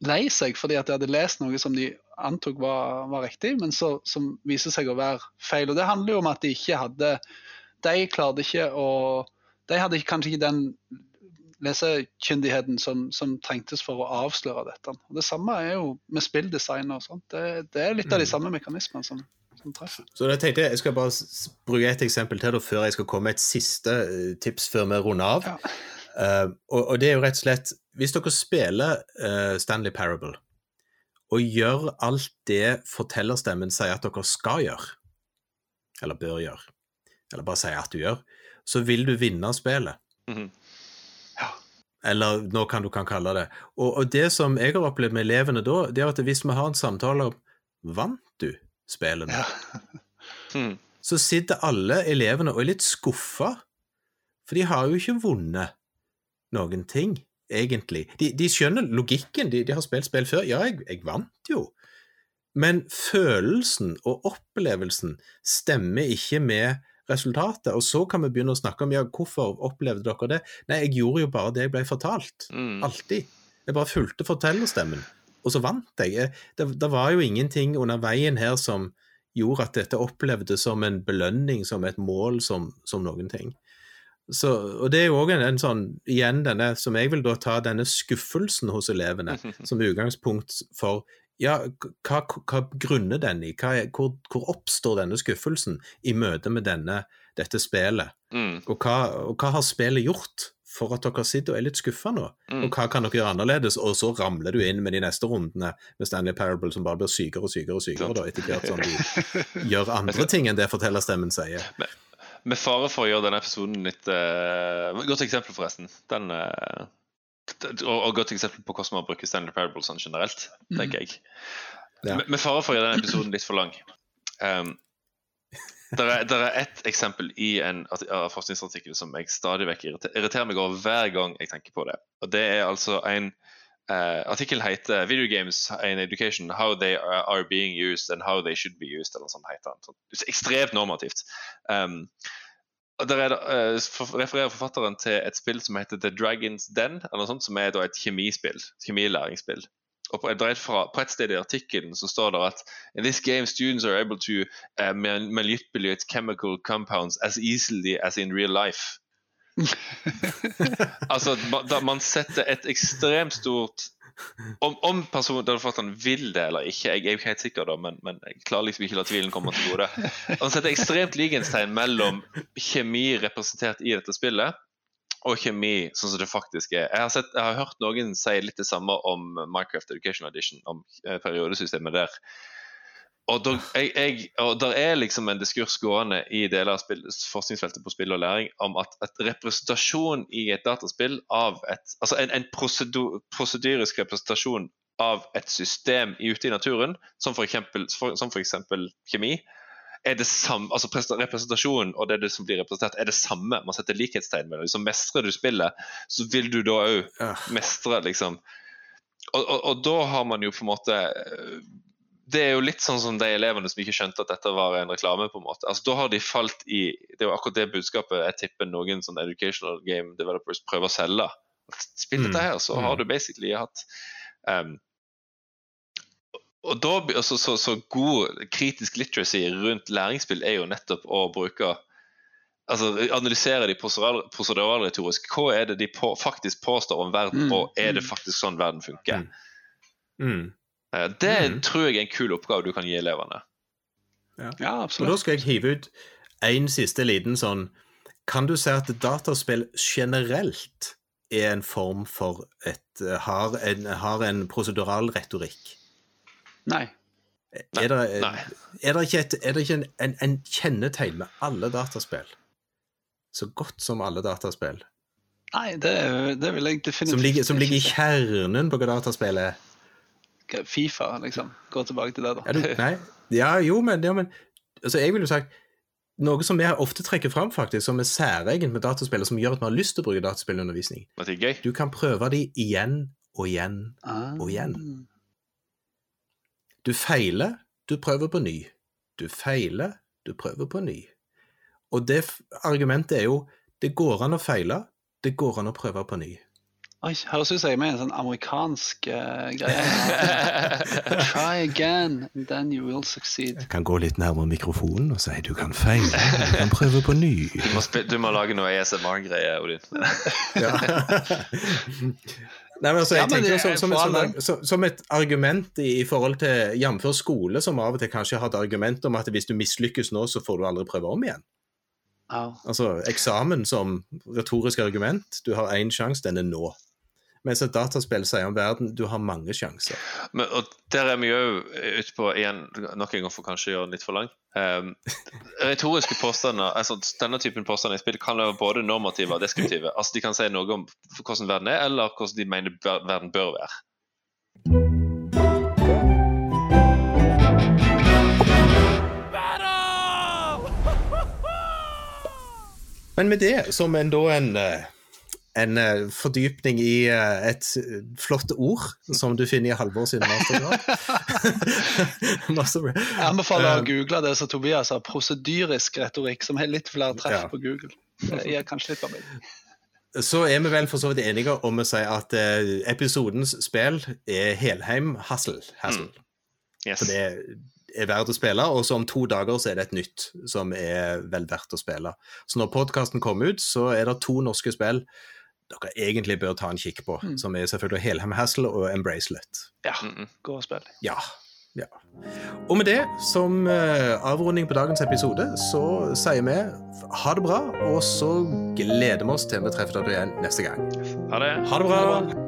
lei seg fordi at de hadde lest noe som de antok var, var riktig, men så, som viser seg å være feil. Og Det handler jo om at de ikke hadde De klarte ikke å De hadde kanskje ikke den lesekyndigheten som, som, trengtes for å avsløre dette. Og det samme er jo med spilldesign og sånt. Det, det, er litt av de mm. samme mekanismene som, som treffer. Så jeg tenkte jeg skal bare bruke et eksempel til da, før jeg skal komme med et siste eh, tips før vi runder av. Ja. Uh, og, og, det er jo rett og slett Hvis dere spiller uh, Stanley Parable og gjør alt det fortellerstemmen sier at dere skal gjøre, eller bør gjøre, eller bare sier at du gjør, så vil du vinne spillet. Mm -hmm. Eller nå kan du kan kalle det. Og, og, det som jeg har opplevd med elevene da, det er at hvis vi har en samtale om Vant du spillet nå? Ja. hmm. Så sitter alle elevene og er litt skuffa, for de har jo ikke vunnet noen ting, egentlig. De, de skjønner logikken, de, de, har spilt spill før. Ja, jeg, jeg vant jo. Men følelsen og opplevelsen stemmer ikke med resultatet. Og så kan vi begynne å snakke om ja, hvorfor opplevde dere det? Nei, jeg gjorde jo bare det jeg ble fortalt. Mm. Alltid. Jeg bare fulgte fortellerstemmen, og så vant jeg. Det, det, var jo ingenting under veien her som gjorde at dette opplevdes som en belønning, som et mål, som, som noen ting. Så, og det er jo òg en, en, sånn, igjen denne, som jeg vil da ta denne skuffelsen hos elevene som utgangspunkt for ja, hva, hva grunner den i? Er, hvor, hvor, oppstår denne skuffelsen i møte med denne, dette spillet? Mm. Og, hva, og, hva, har spillet gjort for at dere sitter og er litt skuffa nå? Mm. Og hva kan dere gjøre annerledes? Og så ramler du inn med de neste rundene med Stanley Parable som bare blir sykere og sykere og sykere da, etter hvert som de gjør andre ting enn det fortellerstemmen sier. Med, fare for å gjøre denne episoden litt uh, Godt eksempel, forresten. Den uh og, og godt eksempel på hvordan man bruker Stanley Parable sånn generelt, Mm. tenker jeg. Ja. Med, fare for å gjøre denne episoden litt for lang. Um, det er, der er ett eksempel i en forskningsartikkel som jeg stadig vekk irriterer meg over hver gang jeg tenker på det. Og Det er altså en uh, Artikkelen heter 'Video Games in Education How they are, are being used and how they should be used'. eller noe sånt heter den. Så ekstremt normativt. Um, der er det, uh, refererer forfatteren til et spill som heter The Dragon's Den, eller sånt, som er et kjemispill. Kjemilæringsspill. Og på, et, fra, på et sted i artikkelen så står det at In this game students are able to uh, manipulate chemical compounds as easily as in real life. altså, da man setter et ekstremt stort Om, om personen forfatteren vil det eller ikke, jeg er ikke helt sikker, da, men, men jeg klarer liksom ikke å la tvilen komme til gode. Han setter ekstremt likhetstegn mellom kjemi representert i dette spillet, og kjemi sånn som det faktisk er. Jeg har, sett, jeg har hørt noen si litt det samme om Minecraft Education Edition, om eh, periodesystemet der. Og der, jeg, jeg, og der er liksom en diskurs gående i deler av spill, forskningsfeltet på spill og læring om at, at representasjon i et dataspill av et Altså en, en prosedyrisk representasjon av et system ute i naturen, som f.eks. For, eksempel kjemi, er det samme, altså representasjonen og det, det som blir representert, er det samme. Man setter likhetstegn mellom. Så mestrer du spillet, så vil du da òg mestre, liksom. Og, og, og da har man jo på en måte Det er jo litt sånn som de elevene som ikke skjønte at dette var en reklame. på en måte. Altså Da har de falt i Det er jo akkurat det budskapet jeg tipper noen sånn educational game developers prøver å selge. Spill dette her, så har Mm. du basically hatt um, og da, altså, så, så god kritisk literacy rundt læringsspill er jo nettopp å bruke altså Analysere de prosedural- proseduralretorisk. Hva er det de på, faktisk påstår om verden, Mm, og er det mm. faktisk sånn verden funker? Mm. Eh, Det Mm. tror jeg er en kul oppgave du kan gi elevene. Ja, absolutt Og da skal jeg hive ut en siste liten sånn Kan du si at dataspill generelt er en form for et Har en, har en prosedural retorikk? Nei. Er det, Nei. er det ikke, et, er det ikke en, en, en kjennetegn med alle dataspill? Så godt som alle dataspill. Nei, det, det vil jeg definitivt Som ligger, som ligger i kjernen på hva dataspill er. Fifa, liksom. Gå tilbake til det, da. Du, nei? Ja, jo, men, ja, men altså, Jeg ville jo sagt noe som vi ofte trekker fram, faktisk, som er særegent med dataspill, og som gjør at vi har lyst til å bruke dataspill i undervisning. At det er gøy. Du kan prøve de igjen og igjen. Ah. Og igjen. Du feiler, du prøver på ny. Du feiler, du prøver på ny. Og det argumentet er jo det går an å feile, det går an å prøve på ny. Oi, høres ut som jeg er med i en sånn amerikansk uh, greie. Try again, and then you will succeed. Jeg kan gå litt nærmere mikrofonen og si du kan feile, du kan prøve på ny. Du må, du må lage noe ASMR-greie, Odin. Ja. Nei, men altså, jeg Ja, men tenker som, som, som, som et argument i, i forhold til jf. skole, som av og til kanskje har et argument om at hvis du mislykkes nå, så får du aldri prøve om igjen. Oh. Altså eksamen som retorisk argument, du har én sjanse, den er nå. Mens et dataspill sier om verden, du har mange sjanser. Men, og der er vi jo ute på igjen, nok en gang for kanskje å gjøre den litt for lang. Um, retoriske påstander, altså Denne typen påstander i spill kan være både normative og deskriptive. Altså De kan si noe om hvordan verden er, eller hvordan de mener ver- verden bør være. Men med det som en, da en, eh, en uh, fordypning i uh, et eh, flott ord, som du finner i Halvor sin mastergrad Mastergrad. Jeg anbefaler å google det som Tobias har, prosedyrisk retorikk, som har litt flere treff Ja. på Google. Det gir kanskje litt av. Så er vi vel for så vidt enige om å si at uh, episodens spill er Helheim-hassel. Hassel. Yes. For det er verdt å spille, og så om to dager så er det et nytt som er vel verdt å spille. Så når podkasten kommer ut, så er det to norske spill dere egentlig bør ta en kikk på, Mm. som er selvfølgelig Helheim Hassel og Embracelet. Ja, Mm -mm. gå og spill. Ja. ja. Og med det, som eh, avrunding på dagens episode, så sier vi ha det bra, og så gleder vi oss til vi treffer dere igjen neste gang. Ha det. Ha det bra!